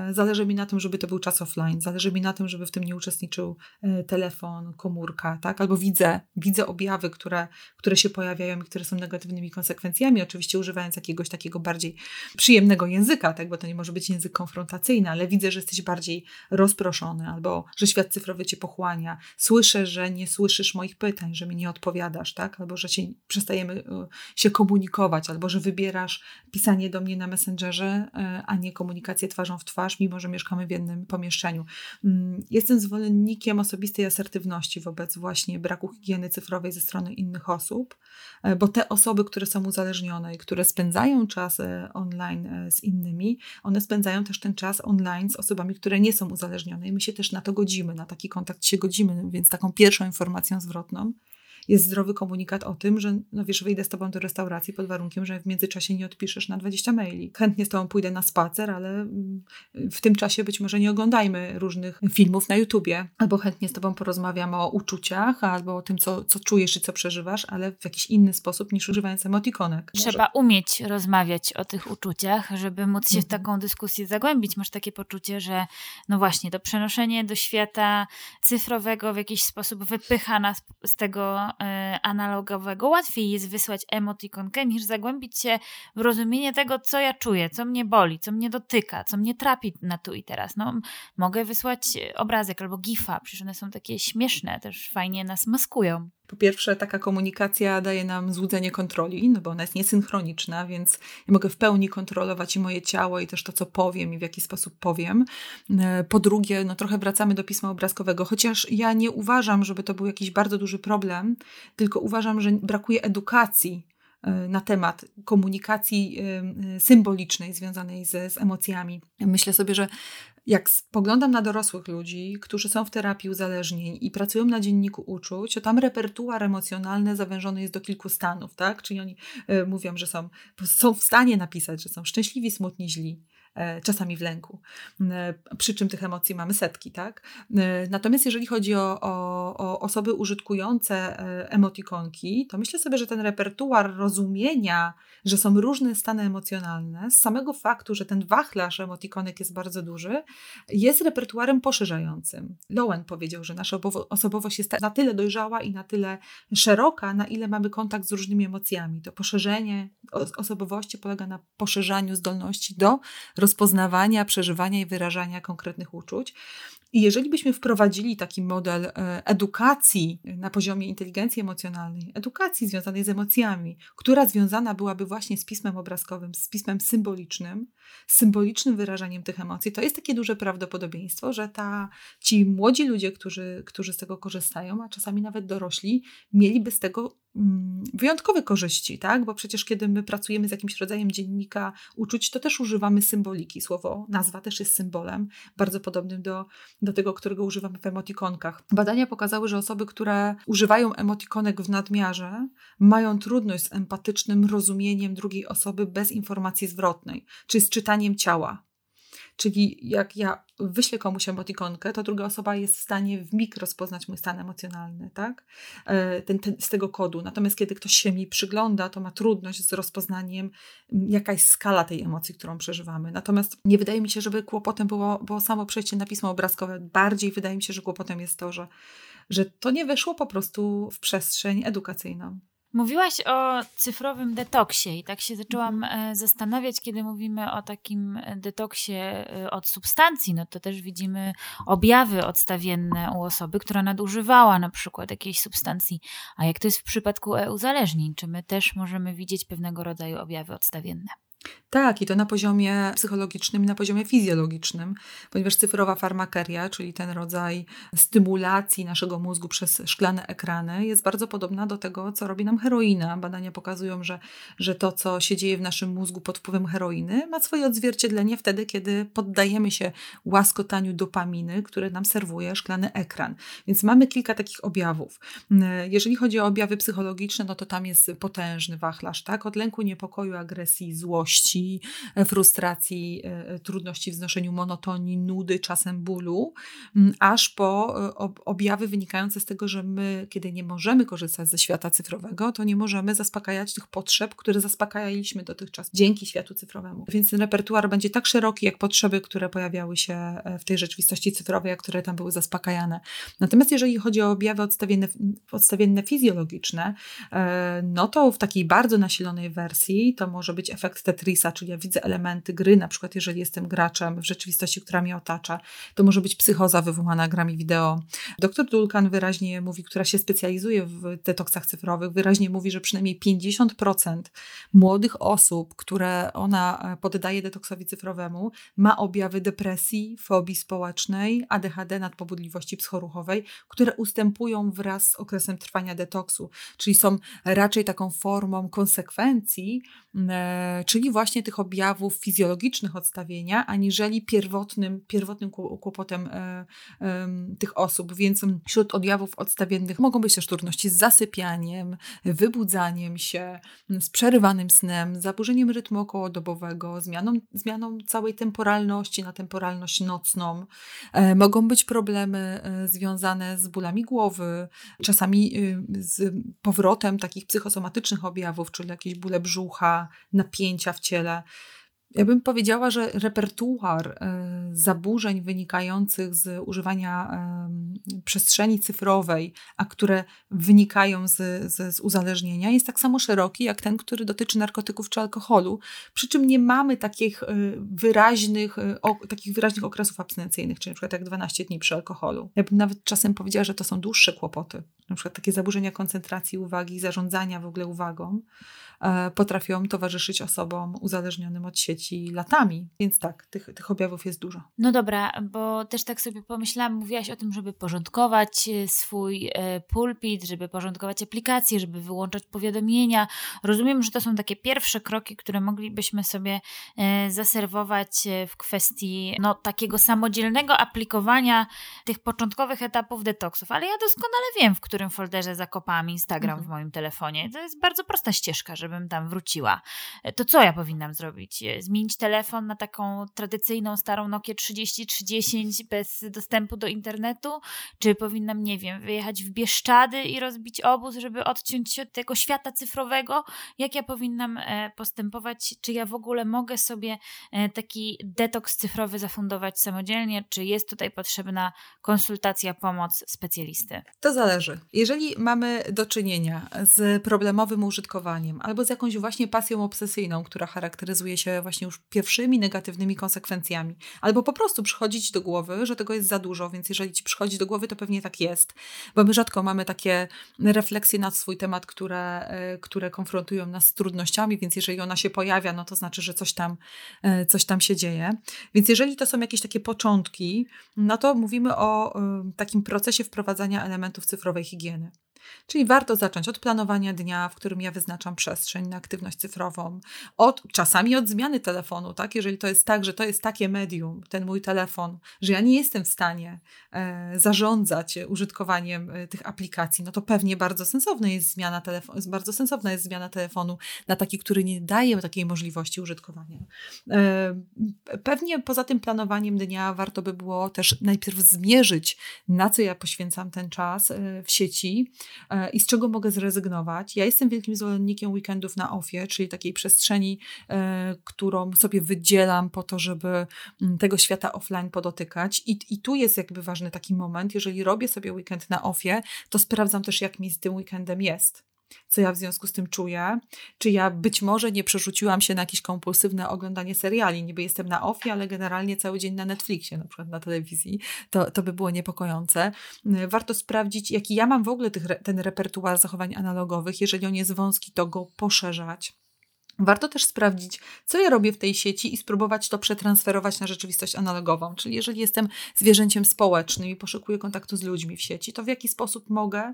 E, zależy mi na tym, żeby to był czas offline, zależy mi na tym, żeby w tym nie uczestniczył e, telefon, komórka, tak? Albo widzę, widzę objawy, które, które się pojawiają i które są negatywnymi konsekwencjami, oczywiście używając jakiegoś takiego bardziej przyjemnego języka, tak? Bo to nie może być język konfrontacyjny, ale widzę, że jesteś bardziej rozproszony, albo że świat cyfrowy cię pochłania. Słyszę, że nie słyszysz moich pytań, że mi nie odpowiadasz, tak? Albo że się, przestajemy e, się komunikować, albo że wybierasz pisanie do mnie na Messengerze, a nie komunikację twarzą w twarz mimo że mieszkamy w jednym pomieszczeniu. Mm, jestem zwolennikiem osobistej asertywności wobec właśnie braku higieny cyfrowej ze strony innych osób, e, bo te osoby, które są uzależnione i które spędzają czas e, online e, z innymi, one spędzają też ten czas online z osobami, które nie są uzależnione i my się też na to godzimy, na taki kontakt się godzimy, więc taką pierwszą informacją zwrotną jest zdrowy komunikat o tym, że no wiesz, wyjdę z tobą do restauracji pod warunkiem, że w międzyczasie nie odpiszesz na 20 maili. Chętnie z tobą pójdę na spacer, ale mm, w tym czasie być może nie oglądajmy różnych filmów na YouTubie. Albo chętnie z tobą porozmawiam o uczuciach, albo o tym, co, co czujesz i co przeżywasz, ale w jakiś inny sposób niż używając emotikonek. Trzeba może... umieć rozmawiać o tych uczuciach, żeby móc się w mhm. taką dyskusję zagłębić. Masz takie poczucie, że no właśnie, to przenoszenie do świata cyfrowego w jakiś sposób wypycha nas z tego analogowego łatwiej jest wysłać emotikonkę niż zagłębić się w rozumienie tego, co ja czuję, co mnie boli, co mnie dotyka, co mnie trapi na tu i teraz. No, mogę wysłać obrazek albo gifa, przecież one są takie śmieszne, też fajnie nas maskują. Po pierwsze, taka komunikacja daje nam złudzenie kontroli, no bo ona jest niesynchroniczna, więc ja mogę w pełni kontrolować i moje ciało, i też to, co powiem, i w jaki sposób powiem. E, po drugie, no trochę wracamy do pisma obrazkowego, chociaż ja nie uważam, żeby to był jakiś bardzo duży problem, tylko uważam, że brakuje edukacji na temat komunikacji e, symbolicznej związanej z, z emocjami. Myślę sobie, że jak spoglądam na dorosłych ludzi, którzy są w terapii uzależnień i pracują na dzienniku uczuć, to tam repertuar emocjonalny zawężony jest do kilku stanów, tak? Czyli oni y, mówią, że są, są w stanie napisać, że są szczęśliwi, smutni, źli, czasami w lęku. E, przy czym tych emocji mamy setki, tak? Natomiast jeżeli chodzi o, o, o osoby użytkujące emotikonki, to myślę sobie, że ten repertuar rozumienia, że są różne stany emocjonalne, z samego faktu, że ten wachlarz emotikonek jest bardzo duży, jest repertuarem poszerzającym. Lowen powiedział, że nasza osobowość jest na tyle dojrzała i na tyle szeroka, na ile mamy kontakt z różnymi emocjami. To poszerzenie osobowości polega na poszerzaniu zdolności do rozpoznawania, przeżywania i wyrażania konkretnych uczuć. I jeżeli byśmy wprowadzili taki model e, edukacji na poziomie inteligencji emocjonalnej, edukacji związanej z emocjami, która związana byłaby właśnie z pismem obrazkowym, z pismem symbolicznym, z symbolicznym wyrażaniem tych emocji, to jest takie duże prawdopodobieństwo, że ta, ci młodzi ludzie, którzy, którzy z tego korzystają, a czasami nawet dorośli, mieliby z tego wyjątkowe korzyści, tak? Bo przecież kiedy my pracujemy z jakimś rodzajem dziennika uczuć, to też używamy symboliki. Słowo nazwa też jest symbolem, bardzo podobnym do do tego, którego używamy w emotikonkach. Badania pokazały, że osoby, które używają emotikonek w nadmiarze, mają trudność z empatycznym rozumieniem drugiej osoby bez informacji zwrotnej, czy z czytaniem ciała. Czyli jak ja wyślę komuś emotikonkę, to druga osoba jest w stanie w mig rozpoznać mój stan emocjonalny, tak? E, ten, ten, z tego kodu. Natomiast kiedy ktoś się mi przygląda, to ma trudność z rozpoznaniem, jaka jest skala tej emocji, którą przeżywamy. Natomiast nie wydaje mi się, żeby kłopotem było, było samo przejście na pismo obrazkowe. Bardziej wydaje mi się, że kłopotem jest to, że, że to nie weszło po prostu w przestrzeń edukacyjną. Mówiłaś o cyfrowym detoksie i tak się zaczęłam mhm. e, zastanawiać, kiedy mówimy o takim detoksie e, od substancji, no to też widzimy objawy odstawienne u osoby, która nadużywała na przykład jakiejś substancji. A jak to jest w przypadku e-uzależnień? Czy my też możemy widzieć pewnego rodzaju objawy odstawienne? Tak, i to na poziomie psychologicznym i na poziomie fizjologicznym, ponieważ cyfrowa farmakeria, czyli ten rodzaj stymulacji naszego mózgu przez szklane ekrany, jest bardzo podobna do tego, co robi nam heroina. Badania pokazują, że, że to, co się dzieje w naszym mózgu pod wpływem heroiny, ma swoje odzwierciedlenie wtedy, kiedy poddajemy się łaskotaniu dopaminy, które nam serwuje szklany ekran. Więc mamy kilka takich objawów. Jeżeli chodzi o objawy psychologiczne, no to tam jest potężny wachlarz, tak? Od lęku, niepokoju, agresji, złości, E, frustracji, e, trudności w znoszeniu monotonii, nudy, czasem bólu, aż po e, objawy wynikające z tego, że my, kiedy nie możemy korzystać ze świata cyfrowego, to nie możemy zaspokajać tych potrzeb, które zaspokajaliśmy dotychczas dzięki światu cyfrowemu. Więc ten repertuar będzie tak szeroki, jak potrzeby, które pojawiały się w tej rzeczywistości cyfrowej, a które tam były zaspokajane. Natomiast jeżeli chodzi o objawy odstawienne, odstawienne fizjologiczne, no to w takiej bardzo nasilonej wersji to może być efekt Tetrisa, czyli ja widzę elementy gry, na przykład jeżeli jestem graczem w rzeczywistości, która mnie otacza, to może być psychoza wywołana grami wideo. Dr Dulkan wyraźnie mówi, która się specjalizuje w detoksach cyfrowych, wyraźnie mówi, że przynajmniej 50% młodych osób, które ona poddaje detoksowi cyfrowemu, ma objawy depresji, fobii społecznej, ADHD, nadpobudliwości psychoruchowej, które ustępują wraz z okresem trwania detoksu, czyli są raczej taką formą konsekwencji, e, czyli właśnie tych objawów fizjologicznych odstawienia, aniżeli pierwotnym, pierwotnym kłopotem e, e, tych osób. Więc wśród objawów odstawiennych mogą być też trudności z zasypianiem, wybudzaniem się, z przerywanym snem, zaburzeniem rytmu okołodobowego, zmianą, zmianą całej temporalności na temporalność nocną. E, mogą być problemy e, związane z bólami głowy, czasami e, z powrotem takich psychosomatycznych objawów, czyli jakieś bóle brzucha, napięcia w ja bym powiedziała, że repertuar e, zaburzeń wynikających z używania przestrzeni cyfrowej, a które wynikają z, z, z, uzależnienia, jest tak samo szeroki jak ten, który dotyczy narkotyków czy alkoholu. Przy czym nie mamy takich e, wyraźnych, e, takich wyraźnych okresów abstynencyjnych, czyli na przykład jak 12 dni przy alkoholu. Ja bym nawet czasem powiedziała, że to są dłuższe kłopoty. Na przykład takie zaburzenia koncentracji uwagi, zarządzania w ogóle uwagą potrafią towarzyszyć osobom uzależnionym od sieci latami. Więc tak, tych, tych objawów jest dużo. No dobra, bo też tak sobie pomyślałam, mówiłaś o tym, żeby porządkować e, swój e, pulpit, żeby porządkować aplikacje, żeby wyłączać powiadomienia. Rozumiem, że to są takie pierwsze kroki, które moglibyśmy sobie zaserwować w kwestii no, takiego samodzielnego aplikowania tych początkowych etapów detoksów, ale ja doskonale wiem, w którym folderze zakopałam Instagram mhm. w moim telefonie. To jest bardzo prosta ścieżka, żeby żebym tam wróciła. To co ja powinnam zrobić? Zmienić telefon na taką tradycyjną, starą Nokia 3030 bez dostępu do internetu? Czy powinnam, nie wiem, wyjechać w Bieszczady i rozbić obóz, żeby odciąć się od tego świata cyfrowego? Jak ja powinnam e, postępować? Czy ja w ogóle mogę sobie e, taki detoks cyfrowy zafundować samodzielnie? Czy jest tutaj potrzebna konsultacja, pomoc specjalisty? To zależy. Jeżeli mamy do czynienia z problemowym użytkowaniem albo z jakąś właśnie pasją obsesyjną, która charakteryzuje się właśnie już pierwszymi negatywnymi konsekwencjami, albo po prostu przychodzić do głowy, że tego jest za dużo, więc jeżeli ci przychodzi do głowy, to pewnie tak jest, bo my rzadko mamy takie refleksje na swój temat, które, e, które konfrontują nas z trudnościami, więc jeżeli ona się pojawia, no to znaczy, że coś tam, e, coś tam się dzieje. Więc jeżeli to są jakieś takie początki, no to mówimy o e, takim procesie wprowadzania elementów cyfrowej higieny. Czyli warto zacząć od planowania dnia, w którym ja wyznaczam przestrzeń na aktywność cyfrową, od, czasami od zmiany telefonu, tak? Jeżeli to jest tak, że to jest takie medium, ten mój telefon, że ja nie jestem w stanie e, zarządzać użytkowaniem e, tych aplikacji, no to pewnie bardzo sensowna jest zmiana telefonu, bardzo sensowna jest zmiana telefonu na taki, który nie daje takiej możliwości użytkowania. E, pewnie poza tym planowaniem dnia warto by było też najpierw zmierzyć, na co ja poświęcam ten czas e, w sieci, i z czego mogę zrezygnować. Ja jestem wielkim zwolennikiem weekendów na ofie, czyli takiej przestrzeni, e, którą sobie wydzielam po to, żeby mm, tego świata offline podotykać. I, I tu jest jakby ważny taki moment, jeżeli robię sobie weekend na ofie, to sprawdzam też, jak mi z tym weekendem jest co ja w związku z tym czuję, czy ja być może nie przerzuciłam się na jakieś kompulsywne oglądanie seriali, niby jestem na offie, ale generalnie cały dzień na Netflixie, na przykład na telewizji, to, to by było niepokojące. Warto sprawdzić, jaki ja mam w ogóle tych, ten repertuar zachowań analogowych, jeżeli on jest wąski, to go poszerzać. Warto też sprawdzić, co ja robię w tej sieci i spróbować to przetransferować na rzeczywistość analogową. Czyli jeżeli jestem zwierzęciem społecznym i poszukuję kontaktu z ludźmi w sieci, to w jaki sposób mogę,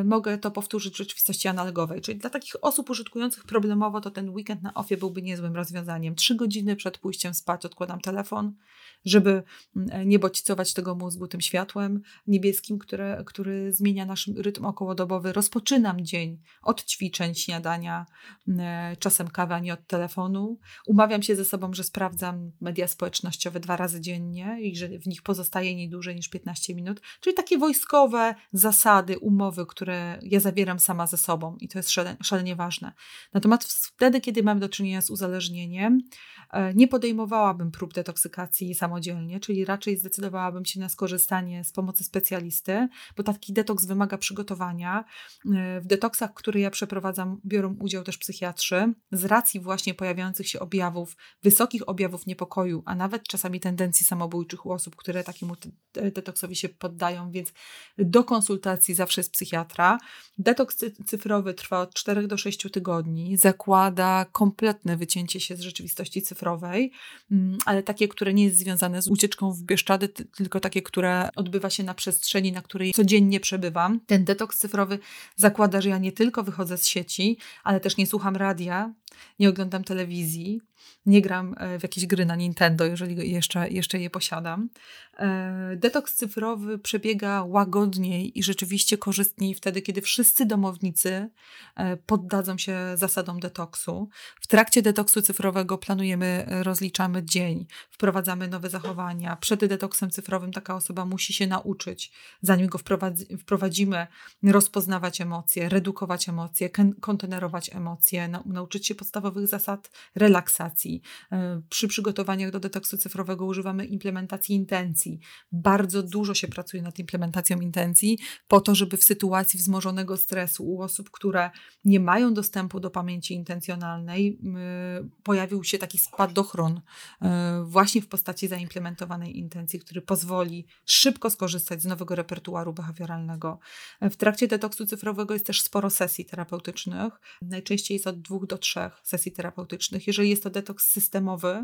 y, mogę to powtórzyć w rzeczywistości analogowej. Czyli dla takich osób użytkujących problemowo, to ten weekend na ofie byłby niezłym rozwiązaniem. Trzy godziny przed pójściem spać odkładam telefon, żeby mm, nie bodźcować tego mózgu tym światłem niebieskim, które, który zmienia nasz rytm okołodobowy. Rozpoczynam dzień od ćwiczeń, śniadania, mm, czasem kawy, a nie od telefonu. Umawiam się ze sobą, że sprawdzam media społecznościowe dwa razy dziennie i że w nich pozostaje nie dłużej niż 15 minut. Czyli takie wojskowe zasady, umowy, które ja zawieram sama ze sobą i to jest szalenie, szalenie ważne. Natomiast wtedy, kiedy mam do czynienia z uzależnieniem, e, nie podejmowałabym prób detoksykacji samodzielnie, czyli raczej zdecydowałabym się na skorzystanie z pomocy specjalisty, bo taki detoks wymaga przygotowania. E, w detoksach, które ja przeprowadzam, biorą udział też psychiatrzy z racji właśnie pojawiających się objawów, wysokich objawów niepokoju, a nawet czasami tendencji samobójczych u osób, które takiemu detoksowi się poddają, więc do konsultacji zawsze jest psychiatra. Detoks cyfrowy trwa od 4 do 6 tygodni, zakłada kompletne wycięcie się z rzeczywistości cyfrowej, mm, ale takie, które nie jest związane z ucieczką w Bieszczady, tylko takie, które odbywa się na przestrzeni, na której codziennie przebywam. Ten detoks cyfrowy zakłada, że ja nie tylko wychodzę z sieci, ale też nie słucham radia, nie oglądam telewizji, nie gram e, w jakieś gry na Nintendo, jeżeli jeszcze, jeszcze je posiadam. E, detoks cyfrowy przebiega łagodniej i rzeczywiście korzystniej wtedy, kiedy wszyscy domownicy e, poddadzą się zasadom detoksu. W trakcie detoksu cyfrowego planujemy, rozliczamy dzień, wprowadzamy nowe zachowania. Przed detoksem cyfrowym taka osoba musi się nauczyć, zanim go wprowadzimy, rozpoznawać emocje, redukować emocje, kontenerować emocje, nauczyć się podstawowych zasad relaksacji. E, przy przygotowaniach do detoksu cyfrowego używamy implementacji intencji. Bardzo dużo się pracuje nad implementacją intencji, po to, żeby w sytuacji wzmożonego stresu u osób, które nie mają dostępu do pamięci intencjonalnej, pojawił się taki spadochron e, właśnie w postaci zaimplementowanej intencji, który pozwoli szybko skorzystać z nowego repertuaru behawioralnego. W trakcie detoksu cyfrowego jest też sporo sesji terapeutycznych. Najczęściej jest od dwóch do trzech sesji terapeutycznych. Jeżeli jest to detoks systemowy,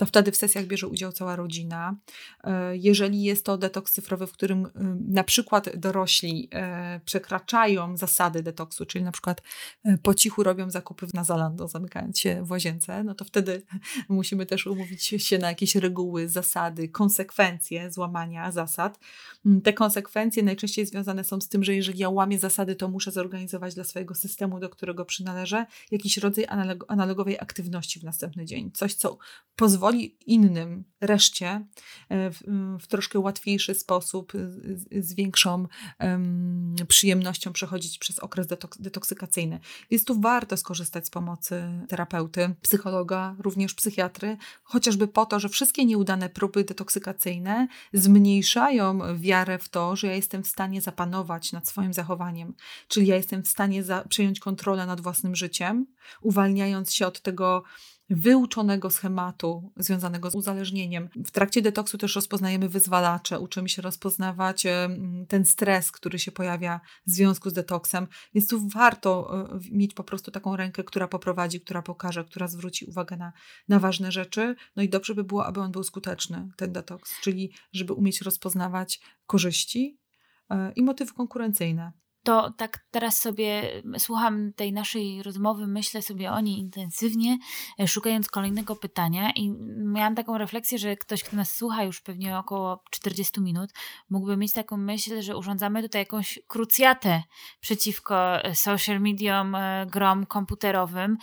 to wtedy w sesjach bierze udział cała rodzina. E, jeżeli jest to detoks cyfrowy, w którym y, na przykład dorośli e, przekraczają zasady detoksu, czyli na przykład e, po cichu robią zakupy na Zalando, zamykając się w łazience, no to wtedy musimy też umówić się na jakieś reguły, zasady, konsekwencje złamania zasad. Mm, te konsekwencje najczęściej związane są z tym, że jeżeli ja łamię zasady, to muszę zorganizować dla swojego systemu, do którego przynależę, jakiś rodzaj analogowej aktywności w następny dzień. Coś, co pozwoli innym, reszcie e, w, w troszkę łatwiejszy sposób, z, z większą um, przyjemnością przechodzić przez okres detoks detoksykacyjny. Więc tu warto skorzystać z pomocy terapeuty, psychologa, również psychiatry, chociażby po to, że wszystkie nieudane próby detoksykacyjne zmniejszają wiarę w to, że ja jestem w stanie zapanować nad swoim zachowaniem, czyli ja jestem w stanie przejąć kontrolę nad własnym życiem, uwalniając się od tego wyuczonego schematu związanego z uzależnieniem. W trakcie detoksu też rozpoznajemy wyzwalacze, uczymy się rozpoznawać ten stres, który się pojawia w związku z detoksem, więc tu warto e, mieć po prostu taką rękę, która poprowadzi, która pokaże, która zwróci uwagę na, na ważne rzeczy. No i dobrze by było, aby on był skuteczny, ten detoks, czyli żeby umieć rozpoznawać korzyści e, i motywy konkurencyjne to tak teraz sobie słucham tej naszej rozmowy, myślę sobie o niej intensywnie, e, szukając kolejnego pytania i miałam taką refleksję, że ktoś, kto nas słucha już pewnie około 40 minut, mógłby mieć taką myśl, że urządzamy tutaj jakąś krucjatę przeciwko e, social mediom, e, grom komputerowym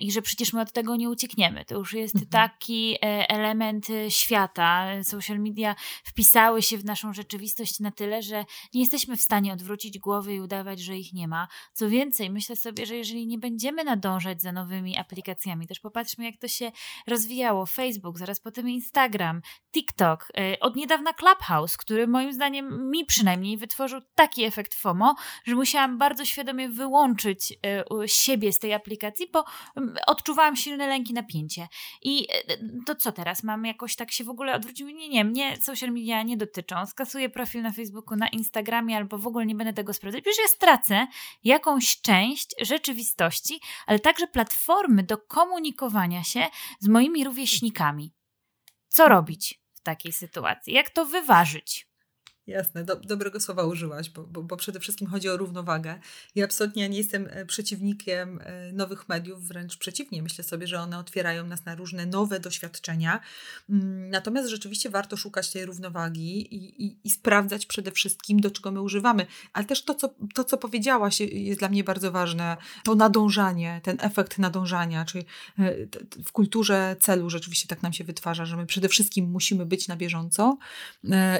i że przecież my od tego nie uciekniemy. To już jest mhm. taki element świata. Social media wpisały się w naszą rzeczywistość na tyle, że nie jesteśmy w stanie odwrócić głowy głowy i udawać, że ich nie ma. Co więcej, myślę sobie, że jeżeli nie będziemy nadążać za nowymi aplikacjami, też popatrzmy, jak to się rozwijało. Facebook, zaraz potem Instagram, TikTok, y, od niedawna Clubhouse, który moim zdaniem mi przynajmniej wytworzył taki efekt FOMO, że musiałam bardzo świadomie wyłączyć y, siebie z tej aplikacji, bo mm, odczuwałam silne lęki, napięcie. I y, to co teraz? Mam jakoś tak się w ogóle odwrócić? Nie, nie, mnie social media nie dotyczą. Skasuję profil na Facebooku, na Instagramie albo w ogóle nie będę tego sprawdzać Przecież ja stracę jakąś część rzeczywistości, ale także platformy do komunikowania się z moimi rówieśnikami. Co robić w takiej sytuacji? Jak to wyważyć? Jasne, do, dobrego słowa użyłaś, bo, bo, bo, przede wszystkim chodzi o równowagę. Ja absolutnie nie jestem e, przeciwnikiem e, nowych mediów, wręcz przeciwnie. Myślę sobie, że one otwierają nas na różne nowe doświadczenia. Mm, natomiast rzeczywiście warto szukać tej równowagi i, i, i sprawdzać przede wszystkim, do czego my używamy. Ale też to co, to, co powiedziałaś, jest dla mnie bardzo ważne. To nadążanie, ten efekt nadążania, czyli e, w kulturze celu rzeczywiście tak nam się wytwarza, że my przede wszystkim musimy być na bieżąco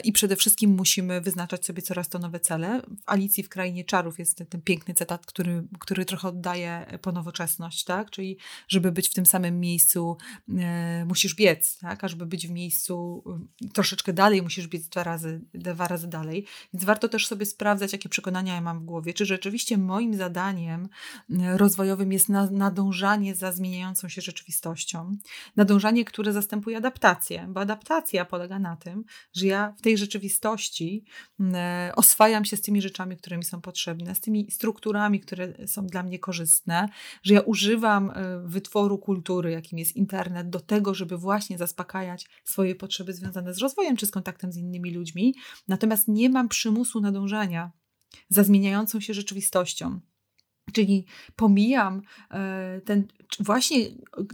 i przede wszystkim musimy musimy wyznaczać sobie coraz to nowe cele. W Alicji w Krainie Czarów jest ten, ten piękny cytat, który, który trochę oddaje po nowoczesność, tak? Czyli żeby być w tym samym miejscu e, musisz biec, tak? A żeby być w miejscu e, troszeczkę dalej musisz biec dwa razy, dwa razy dalej. Więc warto też sobie sprawdzać, jakie przekonania ja mam w głowie. Czy rzeczywiście moim zadaniem e, rozwojowym jest na, nadążanie za zmieniającą się rzeczywistością. Nadążanie, które zastępuje adaptację, bo adaptacja polega na tym, że ja w tej rzeczywistości E, oswajam się z tymi rzeczami, które mi są potrzebne, z tymi strukturami, które są dla mnie korzystne, że ja używam e, wytworu kultury, jakim jest internet, do tego, żeby właśnie zaspokajać swoje potrzeby związane z rozwojem czy z kontaktem z innymi ludźmi. Natomiast nie mam przymusu nadążania za zmieniającą się rzeczywistością. Czyli pomijam e, ten właśnie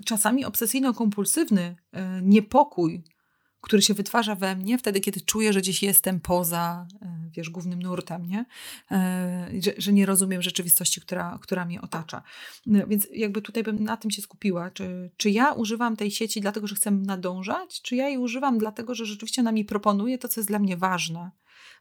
czasami obsesyjno-kompulsywny niepokój, który się wytwarza we mnie wtedy, kiedy czuję, że gdzieś jestem poza, e, wiesz, głównym nurtem, nie? E, że, że nie rozumiem rzeczywistości, która, która mnie otacza. No, więc jakby tutaj bym na tym się skupiła. Czy, czy ja używam tej sieci dlatego, że chcę nadążać, czy ja jej używam dlatego, że rzeczywiście ona mi proponuje to, co jest dla mnie ważne?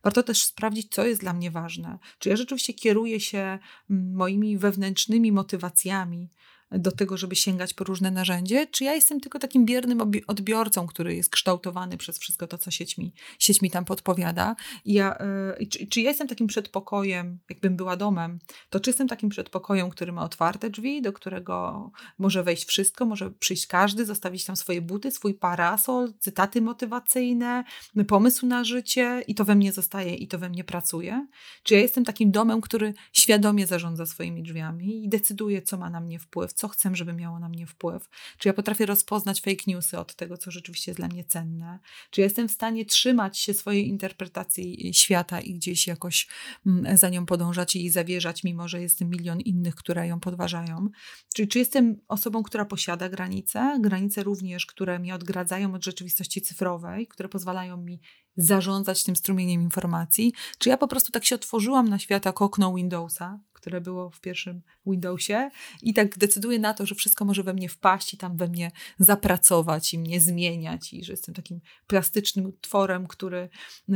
Warto też sprawdzić, co jest dla mnie ważne. Czy ja rzeczywiście kieruję się mm, moimi wewnętrznymi motywacjami, do tego, żeby sięgać po różne narzędzie, czy ja jestem tylko takim biernym odbiorcą, który jest kształtowany przez wszystko to, co sieć mi, sieć mi tam podpowiada. I ja, yy, czy, czy ja jestem takim przedpokojem, jakbym była domem, to czy jestem takim przedpokojem, który ma otwarte drzwi, do którego może wejść wszystko, może przyjść każdy, zostawić tam swoje buty, swój parasol, cytaty motywacyjne, pomysł na życie i to we mnie zostaje i to we mnie pracuje? Czy ja jestem takim domem, który świadomie zarządza swoimi drzwiami i decyduje, co ma na mnie wpływ, co chcę, żeby miało na mnie wpływ. Czy ja potrafię rozpoznać fake newsy od tego, co rzeczywiście jest dla mnie cenne. Czy ja jestem w stanie trzymać się swojej interpretacji świata i gdzieś jakoś mm, za nią podążać i zawierzać, mimo że jest milion innych, które ją podważają. Czyli czy jestem osobą, która posiada granice, granice również, które mnie odgradzają od rzeczywistości cyfrowej, które pozwalają mi zarządzać tym strumieniem informacji, czy ja po prostu tak się otworzyłam na świat jak okno Windowsa, które było w pierwszym Windowsie i tak decyduję na to, że wszystko może we mnie wpaść i tam we mnie zapracować i mnie zmieniać i że jestem takim plastycznym tworem, który,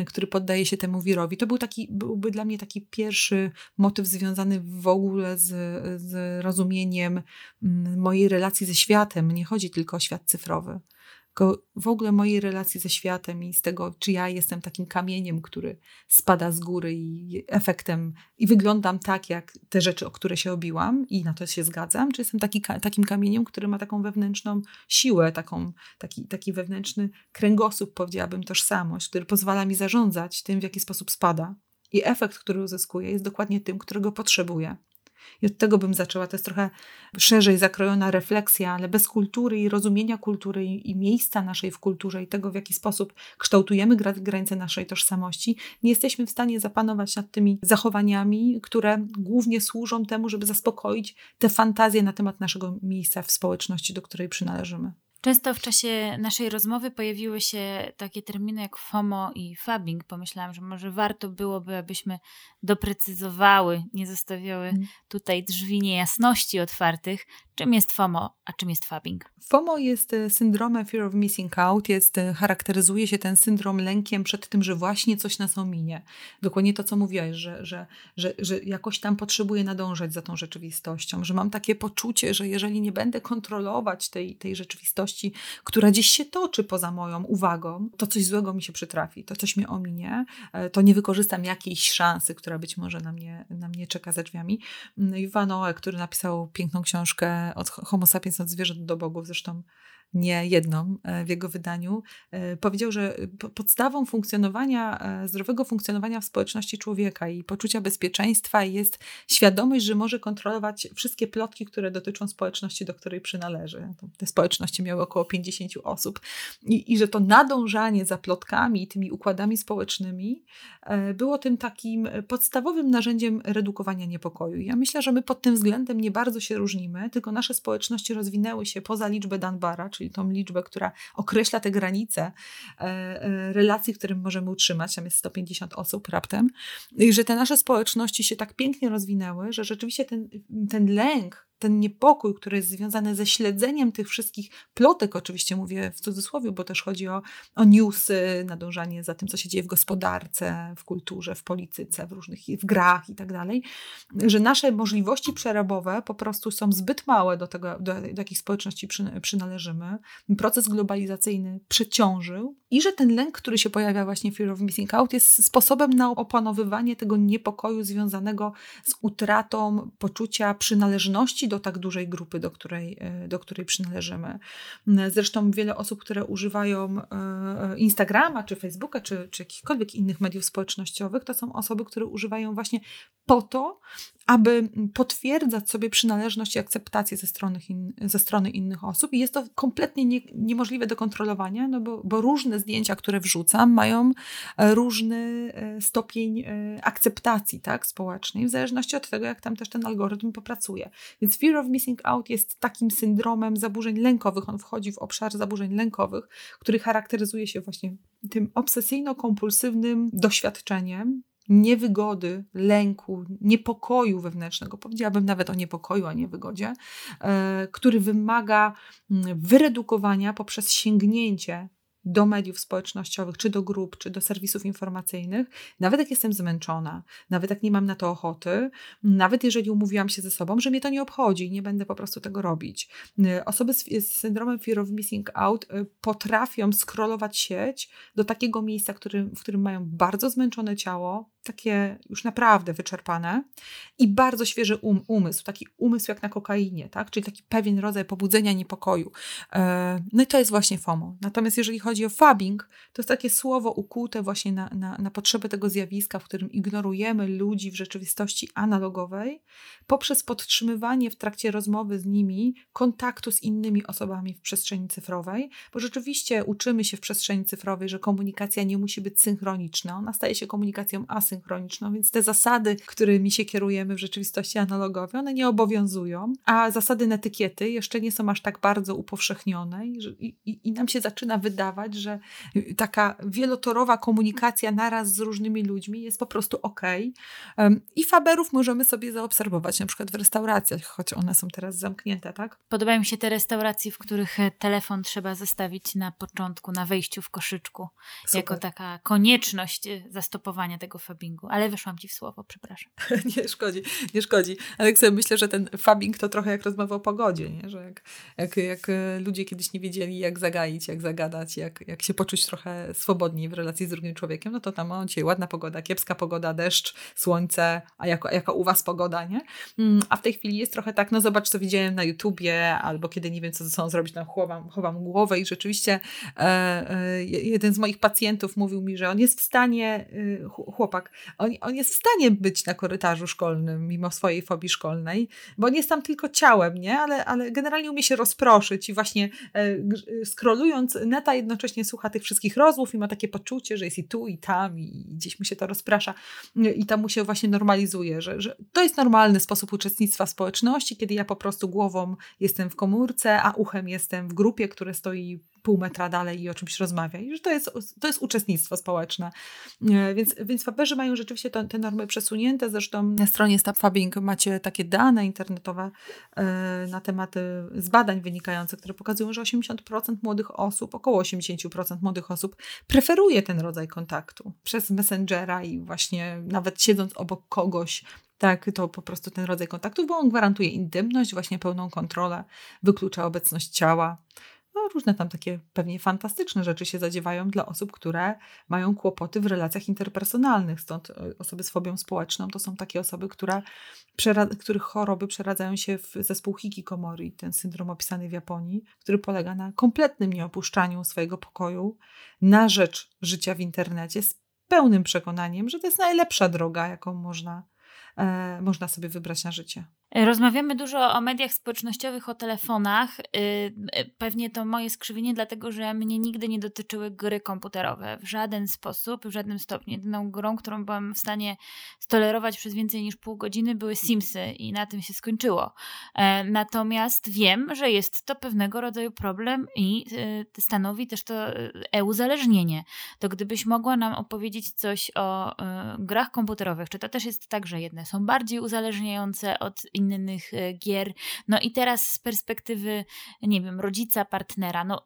który poddaje się temu wirowi. To był taki, byłby dla mnie taki pierwszy motyw związany w ogóle z, z rozumieniem mm, mojej relacji ze światem. Nie chodzi tylko o świat cyfrowy w ogóle mojej relacji ze światem i z tego, czy ja jestem takim kamieniem, który spada z góry i efektem, i wyglądam tak, jak te rzeczy, o które się obiłam, i na to się zgadzam, czy jestem taki, takim kamieniem, który ma taką wewnętrzną siłę, taką, taki, taki wewnętrzny kręgosłup, powiedziałabym, tożsamość, który pozwala mi zarządzać tym, w jaki sposób spada. I efekt, który uzyskuję, jest dokładnie tym, którego potrzebuję. I od tego bym zaczęła. To jest trochę szerzej zakrojona refleksja, ale bez kultury i rozumienia kultury i, miejsca naszej w kulturze i tego, w jaki sposób kształtujemy granice naszej tożsamości, nie jesteśmy w stanie zapanować nad tymi zachowaniami, które głównie służą temu, żeby zaspokoić te fantazje na temat naszego miejsca w społeczności, do której przynależymy. Często w czasie naszej rozmowy pojawiły się takie terminy jak FOMO i fabbing. Pomyślałam, że może warto byłoby, abyśmy doprecyzowały, nie zostawiały mm. tutaj drzwi niejasności otwartych, czym jest FOMO, a czym jest fabbing. FOMO jest e, syndromem fear of missing out, jest, e, charakteryzuje się ten syndrom lękiem przed tym, że właśnie coś nas ominie. Dokładnie to, co mówiłaś, że, że, że, że jakoś tam potrzebuję nadążać za tą rzeczywistością, że mam takie poczucie, że jeżeli nie będę kontrolować tej, tej rzeczywistości, która gdzieś się toczy poza moją uwagą, to coś złego mi się przytrafi, to coś mnie ominie, e, to nie wykorzystam jakiejś szansy, która być może na mnie, na mnie czeka za drzwiami. Iwan no Noe, który napisał piękną książkę od Homo sapiens, od zwierząt do bogów, zresztą nie jedną e, w jego wydaniu, e, powiedział, że podstawą funkcjonowania, e, zdrowego funkcjonowania w społeczności człowieka i poczucia bezpieczeństwa jest świadomość, że może kontrolować wszystkie plotki, które dotyczą społeczności, do której przynależy. Te społeczności miały około 50 osób i, i że to nadążanie za plotkami i tymi układami społecznymi było tym takim podstawowym narzędziem redukowania niepokoju. Ja myślę, że my pod tym względem nie bardzo się różnimy, tylko nasze społeczności rozwinęły się poza liczbę Dunbara, czyli czyli tą liczbę, która określa te granice e, e, relacji, w którym możemy utrzymać, tam jest 150 osób raptem, i że te nasze społeczności się tak pięknie rozwinęły, że rzeczywiście ten, ten lęk ten niepokój, który jest związany ze śledzeniem tych wszystkich plotek, oczywiście mówię w cudzysłowie, bo też chodzi o, o newsy, nadążanie za tym, co się dzieje w gospodarce, w kulturze, w polityce, w różnych w grach i tak dalej, że nasze możliwości przerabowe po prostu są zbyt małe do tego, do, do jakich społeczności przy, przynależymy. Proces globalizacyjny przeciążył i że ten lęk, który się pojawia właśnie w Fear of Missing Out jest sposobem na opanowywanie tego niepokoju związanego z utratą poczucia przynależności do tak dużej grupy, do której, e, do której przynależymy. Zresztą wiele osób, które używają e, Instagrama, czy Facebooka, czy, czy jakichkolwiek innych mediów społecznościowych, to są osoby, które używają właśnie po to, aby potwierdzać sobie przynależność i akceptację ze strony, in, ze strony innych osób. I jest to kompletnie nie, niemożliwe do kontrolowania, no bo, bo różne zdjęcia, które wrzucam, mają e, różny stopień akceptacji tak, społecznej, w zależności od tego, jak tam też ten algorytm popracuje. Więc fear of missing out jest takim syndromem zaburzeń lękowych. On wchodzi w obszar zaburzeń lękowych, który charakteryzuje się właśnie tym obsesyjno-kompulsywnym doświadczeniem niewygody, lęku, niepokoju wewnętrznego, powiedziałabym nawet o niepokoju, a nie wygodzie, e, który wymaga mm, wyredukowania poprzez sięgnięcie do mediów społecznościowych, czy do grup, czy do serwisów informacyjnych, nawet jak jestem zmęczona, nawet jak nie mam na to ochoty, nawet jeżeli umówiłam się ze sobą, że mnie to nie obchodzi, nie będę po prostu tego robić. Y, osoby z, z syndromem fear of missing out y, potrafią skrolować sieć do takiego miejsca, który, w którym mają bardzo zmęczone ciało, takie już naprawdę wyczerpane i bardzo świeży um, umysł, taki umysł jak na kokainie, tak? czyli taki pewien rodzaj pobudzenia niepokoju. E, no i to jest właśnie FOMO. Natomiast jeżeli chodzi chodzi o fabbing, to jest takie słowo ukute właśnie na, na, na potrzeby tego zjawiska, w którym ignorujemy ludzi w rzeczywistości analogowej, poprzez podtrzymywanie w trakcie rozmowy z nimi kontaktu z innymi osobami w przestrzeni cyfrowej, bo rzeczywiście uczymy się w przestrzeni cyfrowej, że komunikacja nie musi być synchroniczna, ona staje się komunikacją asynchroniczną, więc te zasady, którymi się kierujemy w rzeczywistości analogowej, one nie obowiązują, a zasady netykiety jeszcze nie są aż tak bardzo upowszechnione i, i, i nam się zaczyna wydawać, że taka wielotorowa komunikacja naraz z różnymi ludźmi jest po prostu ok. I faberów możemy sobie zaobserwować, na przykład w restauracjach, choć one są teraz zamknięte, tak? Podobają mi się te restauracje, w których e, telefon trzeba zostawić na początku, na wejściu w koszyczku, Super. jako taka konieczność e, zastopowania tego fabingu. Ale wyszłam ci w słowo, przepraszam. nie szkodzi, nie szkodzi. Ale jak sobie myślę, że ten fabing to trochę jak rozmowa o pogodzie, nie? że jak, jak, jak e, ludzie kiedyś nie wiedzieli, jak zagaić, jak zagadać, jak, jak się poczuć trochę swobodniej w relacji z drugim człowiekiem, no to tam o, dzisiaj ładna pogoda, kiepska pogoda, deszcz, słońce, a jako, jaka u was pogoda, nie? Mm, a w tej chwili jest trochę tak, no zobacz, co widziałem na YouTubie, albo kiedy nie wiem, co ze sobą zrobić, no chowam, chowam głowę i rzeczywiście e, e, jeden z moich pacjentów mówił mi, że on jest w stanie, y, chłopak, on, on jest w stanie być na korytarzu szkolnym, mimo swojej fobii szkolnej, bo on jest tam tylko ciałem, nie? Ale, ale generalnie umie się rozproszyć i właśnie e, scrollując neta jednocześnie słucha tych wszystkich rozmów i ma takie poczucie, że jest i tu, i tam, i gdzieś mu się to rozprasza i tam mu się właśnie normalizuje, że, że to jest normalny sposób uczestnictwa w społeczności, kiedy ja po prostu głową jestem w komórce, a uchem jestem w grupie, które stoi pół metra dalej i o czymś rozmawia. I że to jest, to jest uczestnictwo społeczne. E, więc, więc faberzy mają rzeczywiście to, te normy przesunięte. Zresztą na stronie Stop Fabbing macie takie dane internetowe e, na temat z badań wynikających, które pokazują, że 80% młodych osób, około 80% młodych osób preferuje ten rodzaj kontaktu przez Messengera i właśnie nawet siedząc obok kogoś, tak, to po prostu ten rodzaj kontaktu, bo on gwarantuje intymność, właśnie pełną kontrolę, wyklucza obecność ciała, no, różne tam takie pewnie fantastyczne rzeczy się zadziewają dla osób, które mają kłopoty w relacjach interpersonalnych. Stąd e, osoby z fobią społeczną to są takie osoby, które, których choroby przeradzają się w zespół hikikomori, ten syndrom opisany w Japonii, który polega na kompletnym nieopuszczaniu swojego pokoju na rzecz życia w internecie z pełnym przekonaniem, że to jest najlepsza droga, jaką można, e, można sobie wybrać na życie. Rozmawiamy dużo o mediach społecznościowych, o telefonach. Y, y, pewnie to moje skrzywienie, dlatego że mnie nigdy nie dotyczyły gry komputerowe w żaden sposób, w żadnym stopniu. Jedyną grą, którą byłam w stanie stolerować przez więcej niż pół godziny, były Simsy i na tym się skończyło. E, natomiast wiem, że jest to pewnego rodzaju problem i y, stanowi też to e-uzależnienie. To gdybyś mogła nam opowiedzieć coś o grach komputerowych, czy to też jest tak, że jedne są bardziej uzależniające od innych, innych e, gier. No i teraz z perspektywy, nie wiem, rodzica, partnera, no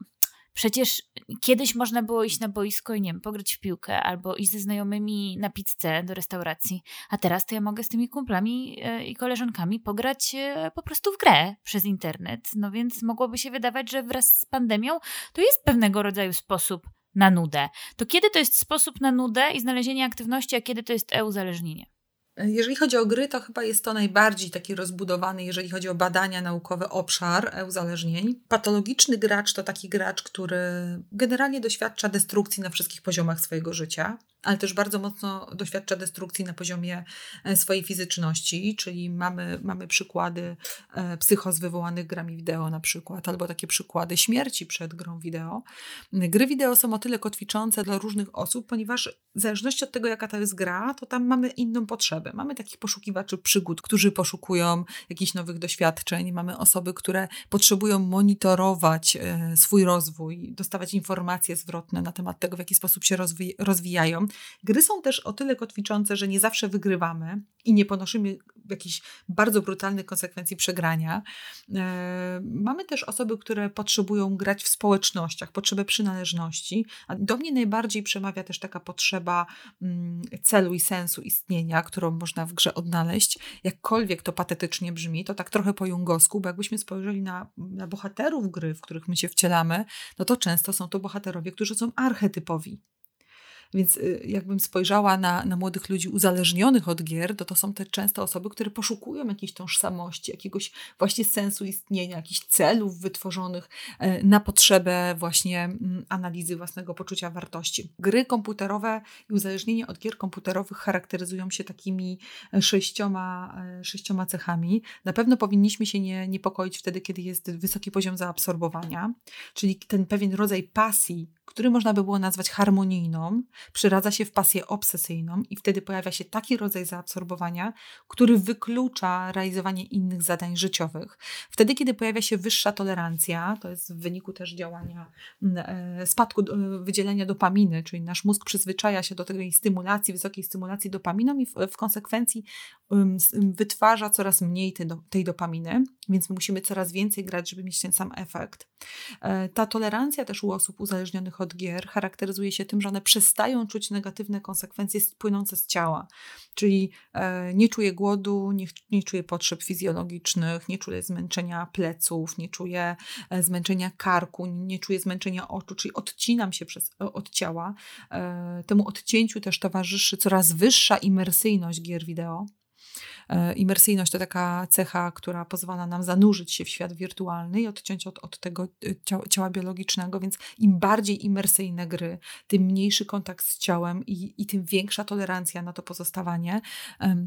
Przecież kiedyś można było iść na boisko i nie wiem, pograć w piłkę albo iść ze znajomymi na pizzę do restauracji, a teraz to ja mogę z tymi kumplami e, i koleżankami pograć e, po prostu w grę przez internet. No więc mogłoby się wydawać, że wraz z pandemią to jest pewnego rodzaju sposób na nudę. To kiedy to jest sposób na nudę i znalezienie aktywności, a kiedy to jest e-uzależnienie? Jeżeli chodzi o gry, to chyba jest to najbardziej taki rozbudowany, jeżeli chodzi o badania naukowe, obszar uzależnień. Patologiczny gracz to taki gracz, który generalnie doświadcza destrukcji na wszystkich poziomach swojego życia ale też bardzo mocno doświadcza destrukcji na poziomie e, swojej fizyczności, czyli mamy, mamy przykłady e, psychos wywołanych grami wideo na przykład, albo takie przykłady śmierci przed grą wideo. Gry wideo są o tyle kotwiczące dla różnych osób, ponieważ w zależności od tego, jaka to jest gra, to tam mamy inną potrzebę. Mamy takich poszukiwaczy przygód, którzy poszukują jakichś nowych doświadczeń, mamy osoby, które potrzebują monitorować e, swój rozwój, dostawać informacje zwrotne na temat tego, w jaki sposób się rozwijają. Gry są też o tyle kotwiczące, że nie zawsze wygrywamy i nie ponosimy jakichś bardzo brutalnych konsekwencji przegrania. E, mamy też osoby, które potrzebują grać w społecznościach, potrzebę przynależności, do mnie najbardziej przemawia też taka potrzeba mm, celu i sensu istnienia, którą można w grze odnaleźć. Jakkolwiek to patetycznie brzmi, to tak trochę po jungowsku, bo jakbyśmy spojrzeli na, na bohaterów gry, w których my się wcielamy, no to często są to bohaterowie, którzy są archetypowi Więc y, jakbym spojrzała na, na młodych ludzi uzależnionych od gier, to to są te często osoby, które poszukują jakiejś tożsamości, jakiegoś właśnie sensu istnienia, jakichś celów wytworzonych e, na potrzebę właśnie mm, analizy własnego poczucia wartości. Gry komputerowe i uzależnienie od gier komputerowych charakteryzują się takimi e, sześcioma, e, sześcioma cechami. Na pewno powinniśmy się nie, niepokoić wtedy, kiedy jest wysoki poziom zaabsorbowania, czyli ten pewien rodzaj pasji, który można by było nazwać harmonijną, przyradza się w pasję obsesyjną i wtedy pojawia się taki rodzaj zaabsorbowania, który wyklucza realizowanie innych zadań życiowych. Wtedy, kiedy pojawia się wyższa tolerancja, to jest w wyniku też działania e, spadku wydzielenia dopaminy, czyli nasz mózg przyzwyczaja się do tej stymulacji, wysokiej stymulacji dopaminą i w, konsekwencji wytwarza coraz mniej tej, tej dopaminy, więc musimy coraz więcej grać, żeby mieć ten sam efekt. E, ta tolerancja też u osób uzależnionych od gier charakteryzuje się tym, że one przestają czuć negatywne konsekwencje płynące z ciała. Czyli e, nie czuję głodu, nie, nie czuję potrzeb fizjologicznych, nie czuję zmęczenia pleców, nie czuję e, zmęczenia karku, nie czuję zmęczenia oczu, czyli odcinam się przez, od ciała. Temu odcięciu też towarzyszy coraz wyższa imersyjność gier wideo. E, imersyjność to taka cecha, która pozwala nam zanurzyć się w świat wirtualny i odciąć od, od tego e, ciała, biologicznego, więc im bardziej imersyjne gry, tym mniejszy kontakt z ciałem i, i tym większa tolerancja na to pozostawanie.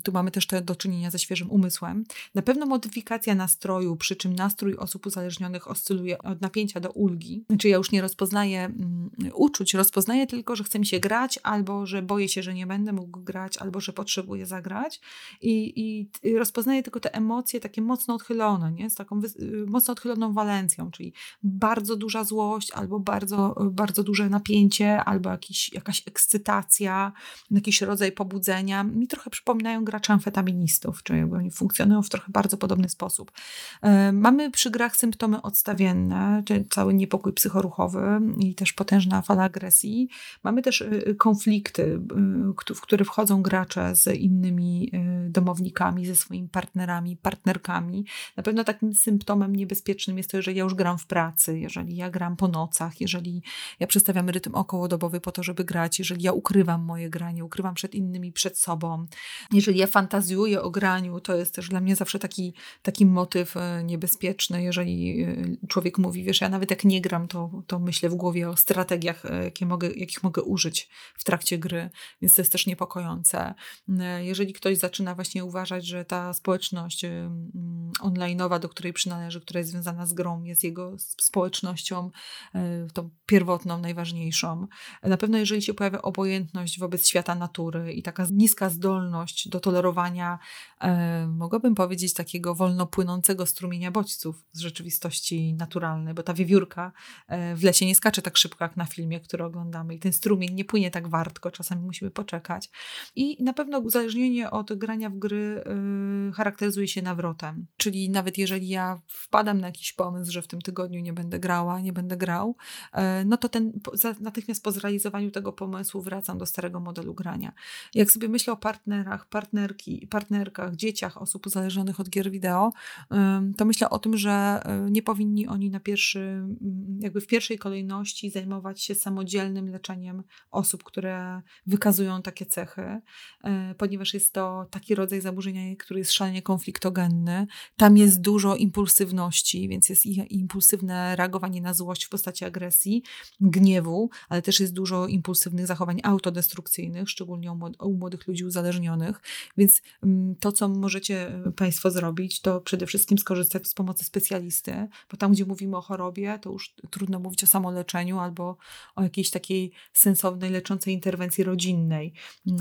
Tu mamy też do czynienia ze świeżym umysłem. Na pewno modyfikacja nastroju, przy czym nastrój osób uzależnionych oscyluje od napięcia do ulgi. Czy ja już nie rozpoznaję um, uczuć, rozpoznaję tylko, że chce mi się grać, albo że boję się, że nie będę mógł grać, albo że potrzebuję zagrać. I, i i rozpoznaje tylko te emocje takie mocno odchylone, nie? z taką y, mocno odchyloną walencją, czyli bardzo duża złość, albo bardzo, bardzo duże napięcie, albo jakiś, jakaś ekscytacja, jakiś rodzaj pobudzenia. Mi trochę przypominają graczy amfetaministów, czyli oni funkcjonują w trochę bardzo podobny sposób. E, mamy przy grach symptomy odstawienne, czyli cały niepokój psychoruchowy i też potężna fala agresji. Mamy też y, y, konflikty, w które wchodzą gracze z innymi domownikami, ze swoimi partnerami, partnerkami. Na pewno takim symptomem niebezpiecznym jest to, jeżeli ja już gram w pracy, jeżeli ja gram po nocach, jeżeli ja przestawiam rytm okołodobowy po to, żeby grać, jeżeli ja ukrywam moje granie, ukrywam przed innymi, przed sobą, jeżeli ja fantazjuję o graniu, to jest też dla mnie zawsze taki, taki motyw e, niebezpieczny, jeżeli e, człowiek mówi, wiesz, ja nawet jak nie gram, to, to myślę w głowie o strategiach, e, jakie mogę, jakich mogę użyć w trakcie gry, więc to jest też niepokojące. Jeżeli ktoś zaczyna właśnie uważać, uważać, że ta społeczność online'owa, do której przynależy, która jest związana z grą, jest jego społecznością e, tą pierwotną, najważniejszą. Na pewno jeżeli się pojawia obojętność wobec świata natury i taka niska zdolność do tolerowania, e, mogłabym powiedzieć, takiego wolno płynącego strumienia bodźców z rzeczywistości naturalnej, bo ta wiewiórka e, w lesie nie skacze tak szybko jak na filmie, który oglądamy i ten strumień nie płynie tak wartko, czasami musimy poczekać. I na pewno uzależnienie od grania w gry Y, charakteryzuje się nawrotem. Czyli nawet jeżeli ja wpadam na jakiś pomysł, że w tym tygodniu nie będę grała, nie będę grał, y, no to ten, natychmiast po zrealizowaniu tego pomysłu wracam do starego modelu grania. Jak sobie myślę o partnerach, partnerki, partnerkach, dzieciach osób uzależnionych od gier wideo, y, to myślę o tym, że nie powinni oni na pierwszy, jakby w pierwszej kolejności zajmować się samodzielnym leczeniem osób, które wykazują takie cechy, ponieważ jest to taki rodzaj zaburzenia, zaburzenia, który jest szalenie konfliktogenny. Tam jest dużo impulsywności, więc jest impulsywne reagowanie na złość w postaci agresji, gniewu, ale też jest dużo impulsywnych zachowań autodestrukcyjnych, szczególnie u młodych ludzi uzależnionych. Więc mm, to, co możecie e, Państwo zrobić, to przede wszystkim skorzystać z pomocy specjalisty, bo tam, gdzie mówimy o chorobie, to już trudno mówić o samoleczeniu albo o jakiejś takiej sensownej, leczącej interwencji rodzinnej.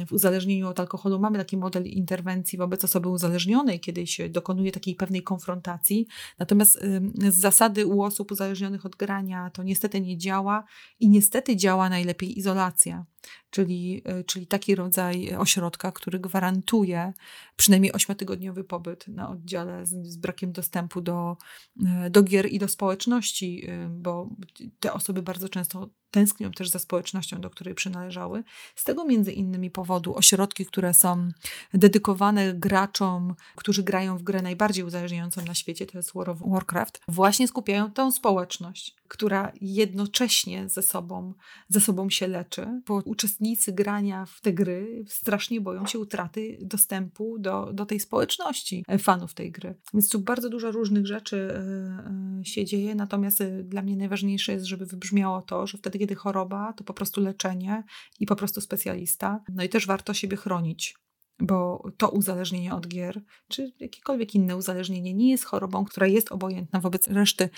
W uzależnieniu od alkoholu mamy taki model interwencji wobec wobec osoby uzależnionej, kiedy się dokonuje takiej pewnej konfrontacji. Natomiast z zasady u osób uzależnionych od grania to niestety nie działa i niestety działa najlepiej izolacja czyli, e, czyli taki rodzaj ośrodka, który gwarantuje przynajmniej ośmiotygodniowy pobyt na oddziale z, z, brakiem dostępu do, e, do gier i do społeczności, e, bo te osoby bardzo często tęsknią też za społecznością, do której przynależały. Z tego między innymi powodu ośrodki, które są dedykowane graczom, którzy grają w grę najbardziej uzależniającą na świecie, to jest World of Warcraft, właśnie skupiają tą społeczność która jednocześnie ze sobą, ze sobą się leczy, bo uczestnicy grania w te gry strasznie boją się utraty dostępu do, do tej społeczności fanów tej gry. Więc tu bardzo dużo różnych rzeczy się dzieje, natomiast dla mnie najważniejsze jest, żeby wybrzmiało to, że wtedy, kiedy choroba, to po prostu leczenie i po prostu specjalista. No i też warto siebie chronić bo to uzależnienie od gier, czy jakiekolwiek inne uzależnienie, nie jest chorobą, która jest obojętna wobec reszty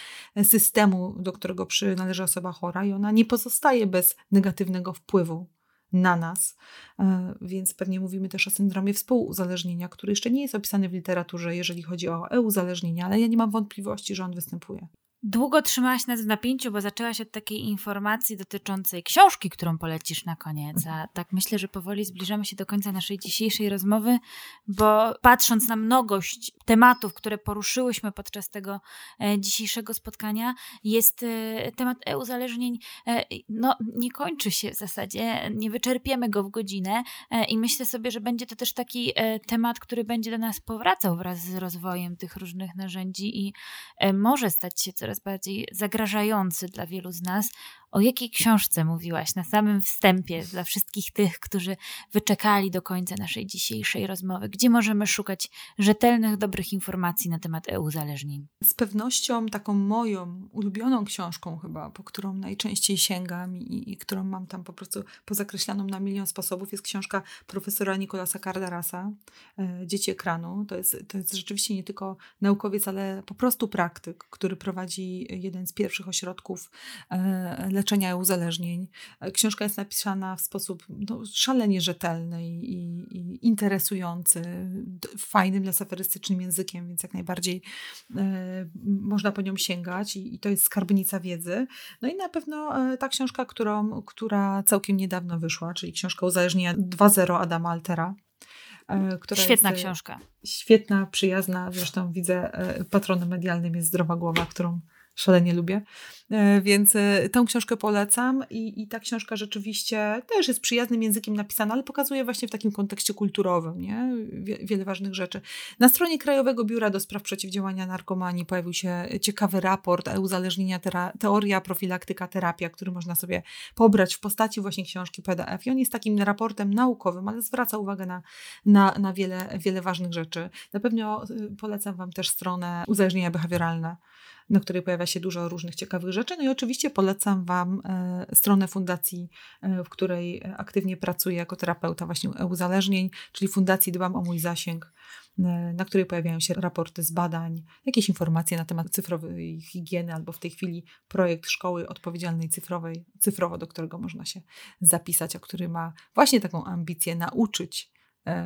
systemu, do którego przynależy osoba chora, i ona nie pozostaje bez negatywnego wpływu na nas. E, więc pewnie mówimy też o syndromie współuzależnienia, który jeszcze nie jest opisany w literaturze, jeżeli chodzi o e-uzależnienie, ale ja nie mam wątpliwości, że on występuje. Długo trzymałaś nas w napięciu, bo zaczęłaś od takiej informacji dotyczącej książki, którą polecisz na koniec. A tak myślę, że powoli zbliżamy się do końca naszej dzisiejszej rozmowy, bo patrząc na mnogość tematów, które poruszyłyśmy podczas tego e, dzisiejszego spotkania, jest e, temat e-uzależnień, e, no nie kończy się w zasadzie, nie wyczerpiemy go w godzinę i myślę sobie, że będzie to też taki temat, który będzie do nas powracał wraz z rozwojem tych różnych narzędzi i może stać się coraz coraz bardziej zagrażający dla wielu z nas. O jakiej książce mówiłaś na samym wstępie dla wszystkich tych, którzy wyczekali do końca naszej dzisiejszej rozmowy? Gdzie możemy szukać rzetelnych, dobrych informacji na temat e-uzależnień? Z pewnością taką moją ulubioną książką chyba, po którą najczęściej sięgam i, i którą mam tam po prostu pozakreślaną na milion sposobów, jest książka profesora Nikolasa Kardarasa, e, Dzieci ekranu. To jest, to jest rzeczywiście nie tylko naukowiec, ale po prostu praktyk, który prowadzi jeden z pierwszych ośrodków e, leczenia uzależnień. Książka jest napisana w sposób no, szalenie rzetelny i, i, interesujący, fajnym, lesaferystycznym językiem, więc jak najbardziej e, można po nią sięgać i, i, to jest skarbnica wiedzy. No i na pewno e, ta książka, którą, która całkiem niedawno wyszła, czyli książka Uzależnienia 2.0 Adama Altera. E, Świetna jest, książka. Świetna, przyjazna. Zresztą widzę, e, patronem medialnym jest Zdrowa Głowa, którą szalenie lubię. E, więc e, tę książkę polecam i, i ta książka rzeczywiście też jest przyjaznym językiem napisana, ale pokazuje właśnie w takim kontekście kulturowym nie? wiele ważnych rzeczy. Na stronie Krajowego Biura do Spraw Przeciwdziałania Narkomanii pojawił się ciekawy raport uzależnienia teoria, profilaktyka, terapia, który można sobie pobrać w postaci właśnie książki PDF i on jest takim raportem naukowym, ale zwraca uwagę na, na, na wiele, wiele ważnych rzeczy. Na pewno y, polecam Wam też stronę uzależnienia behawioralne na której pojawia się dużo różnych ciekawych rzeczy. No i oczywiście polecam Wam e, stronę fundacji, e, w której aktywnie pracuję jako terapeuta właśnie uzależnień, czyli Fundacji Dbam o mój zasięg, e, na której pojawiają się raporty z badań, jakieś informacje na temat cyfrowej higieny, albo w tej chwili projekt szkoły odpowiedzialnej cyfrowej, cyfrowo, do którego można się zapisać, a który ma właśnie taką ambicję nauczyć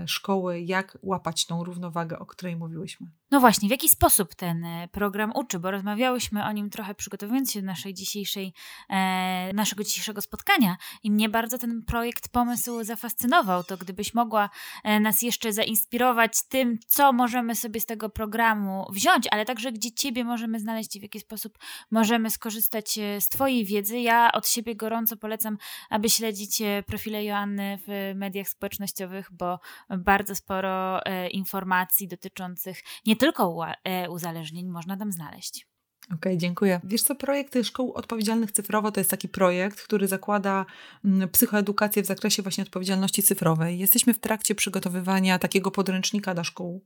szkoły, jak łapać tą równowagę, o której mówiłyśmy. No właśnie, w jaki sposób ten e, program uczy, bo rozmawiałyśmy o nim trochę przygotowując się do naszej dzisiejszej, e, naszego dzisiejszego spotkania i mnie bardzo ten projekt, pomysł zafascynował. To gdybyś mogła e, nas jeszcze zainspirować tym, co możemy sobie z tego programu wziąć, ale także gdzie Ciebie możemy znaleźć i w jaki sposób możemy skorzystać z Twojej wiedzy. Ja od siebie gorąco polecam, aby śledzić profile Joanny w mediach społecznościowych, bo bardzo sporo e, informacji dotyczących nie tylko e, uzależnień można tam znaleźć. Okej, okay, dziękuję. Wiesz co, projekt Szkół Odpowiedzialnych Cyfrowo to jest taki projekt, który zakłada mm, psychoedukację w zakresie właśnie odpowiedzialności cyfrowej. Jesteśmy w trakcie przygotowywania takiego podręcznika dla szkół.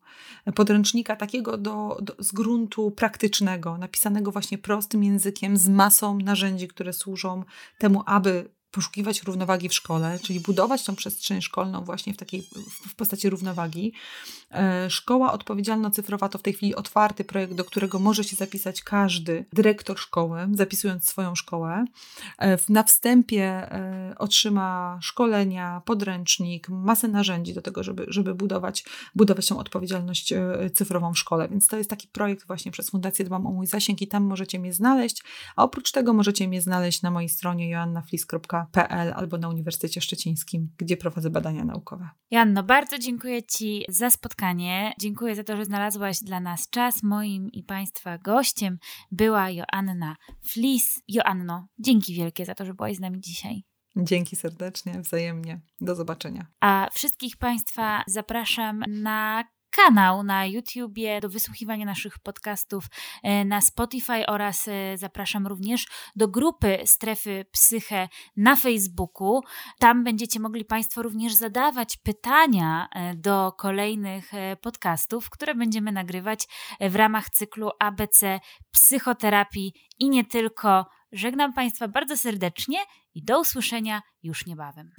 Podręcznika takiego do, do, z gruntu praktycznego, napisanego właśnie prostym językiem, z masą narzędzi, które służą temu, aby poszukiwać równowagi w szkole, czyli budować tą przestrzeń szkolną właśnie w takiej w postaci równowagi. E, szkoła odpowiedzialno-cyfrowa to w tej chwili otwarty projekt, do którego może się zapisać każdy dyrektor szkoły, zapisując swoją szkołę. E, na wstępie e, otrzyma szkolenia, podręcznik, masę narzędzi do tego, żeby, żeby budować, budować tą odpowiedzialność cyfrową w szkole. Więc to jest taki projekt właśnie przez Fundację Dbam o mój zasięg i tam możecie mnie znaleźć, a oprócz tego możecie mnie znaleźć na mojej stronie joannaflis.pl Albo na Uniwersytecie Szczecińskim, gdzie prowadzę badania naukowe. Janno, bardzo dziękuję Ci za spotkanie. Dziękuję za to, że znalazłaś dla nas czas. Moim i Państwa gościem była Joanna Flis. Joanno, dzięki wielkie za to, że byłaś z nami dzisiaj. Dzięki serdecznie, wzajemnie. Do zobaczenia. A wszystkich Państwa zapraszam na kanał na YouTubie do wysłuchiwania naszych podcastów e, na Spotify oraz e, zapraszam również do grupy Strefy Psyche na Facebooku. Tam będziecie mogli Państwo również zadawać pytania e, do kolejnych podcastów, które będziemy nagrywać w ramach cyklu ABC Psychoterapii i nie tylko. Żegnam Państwa bardzo serdecznie i do usłyszenia już niebawem.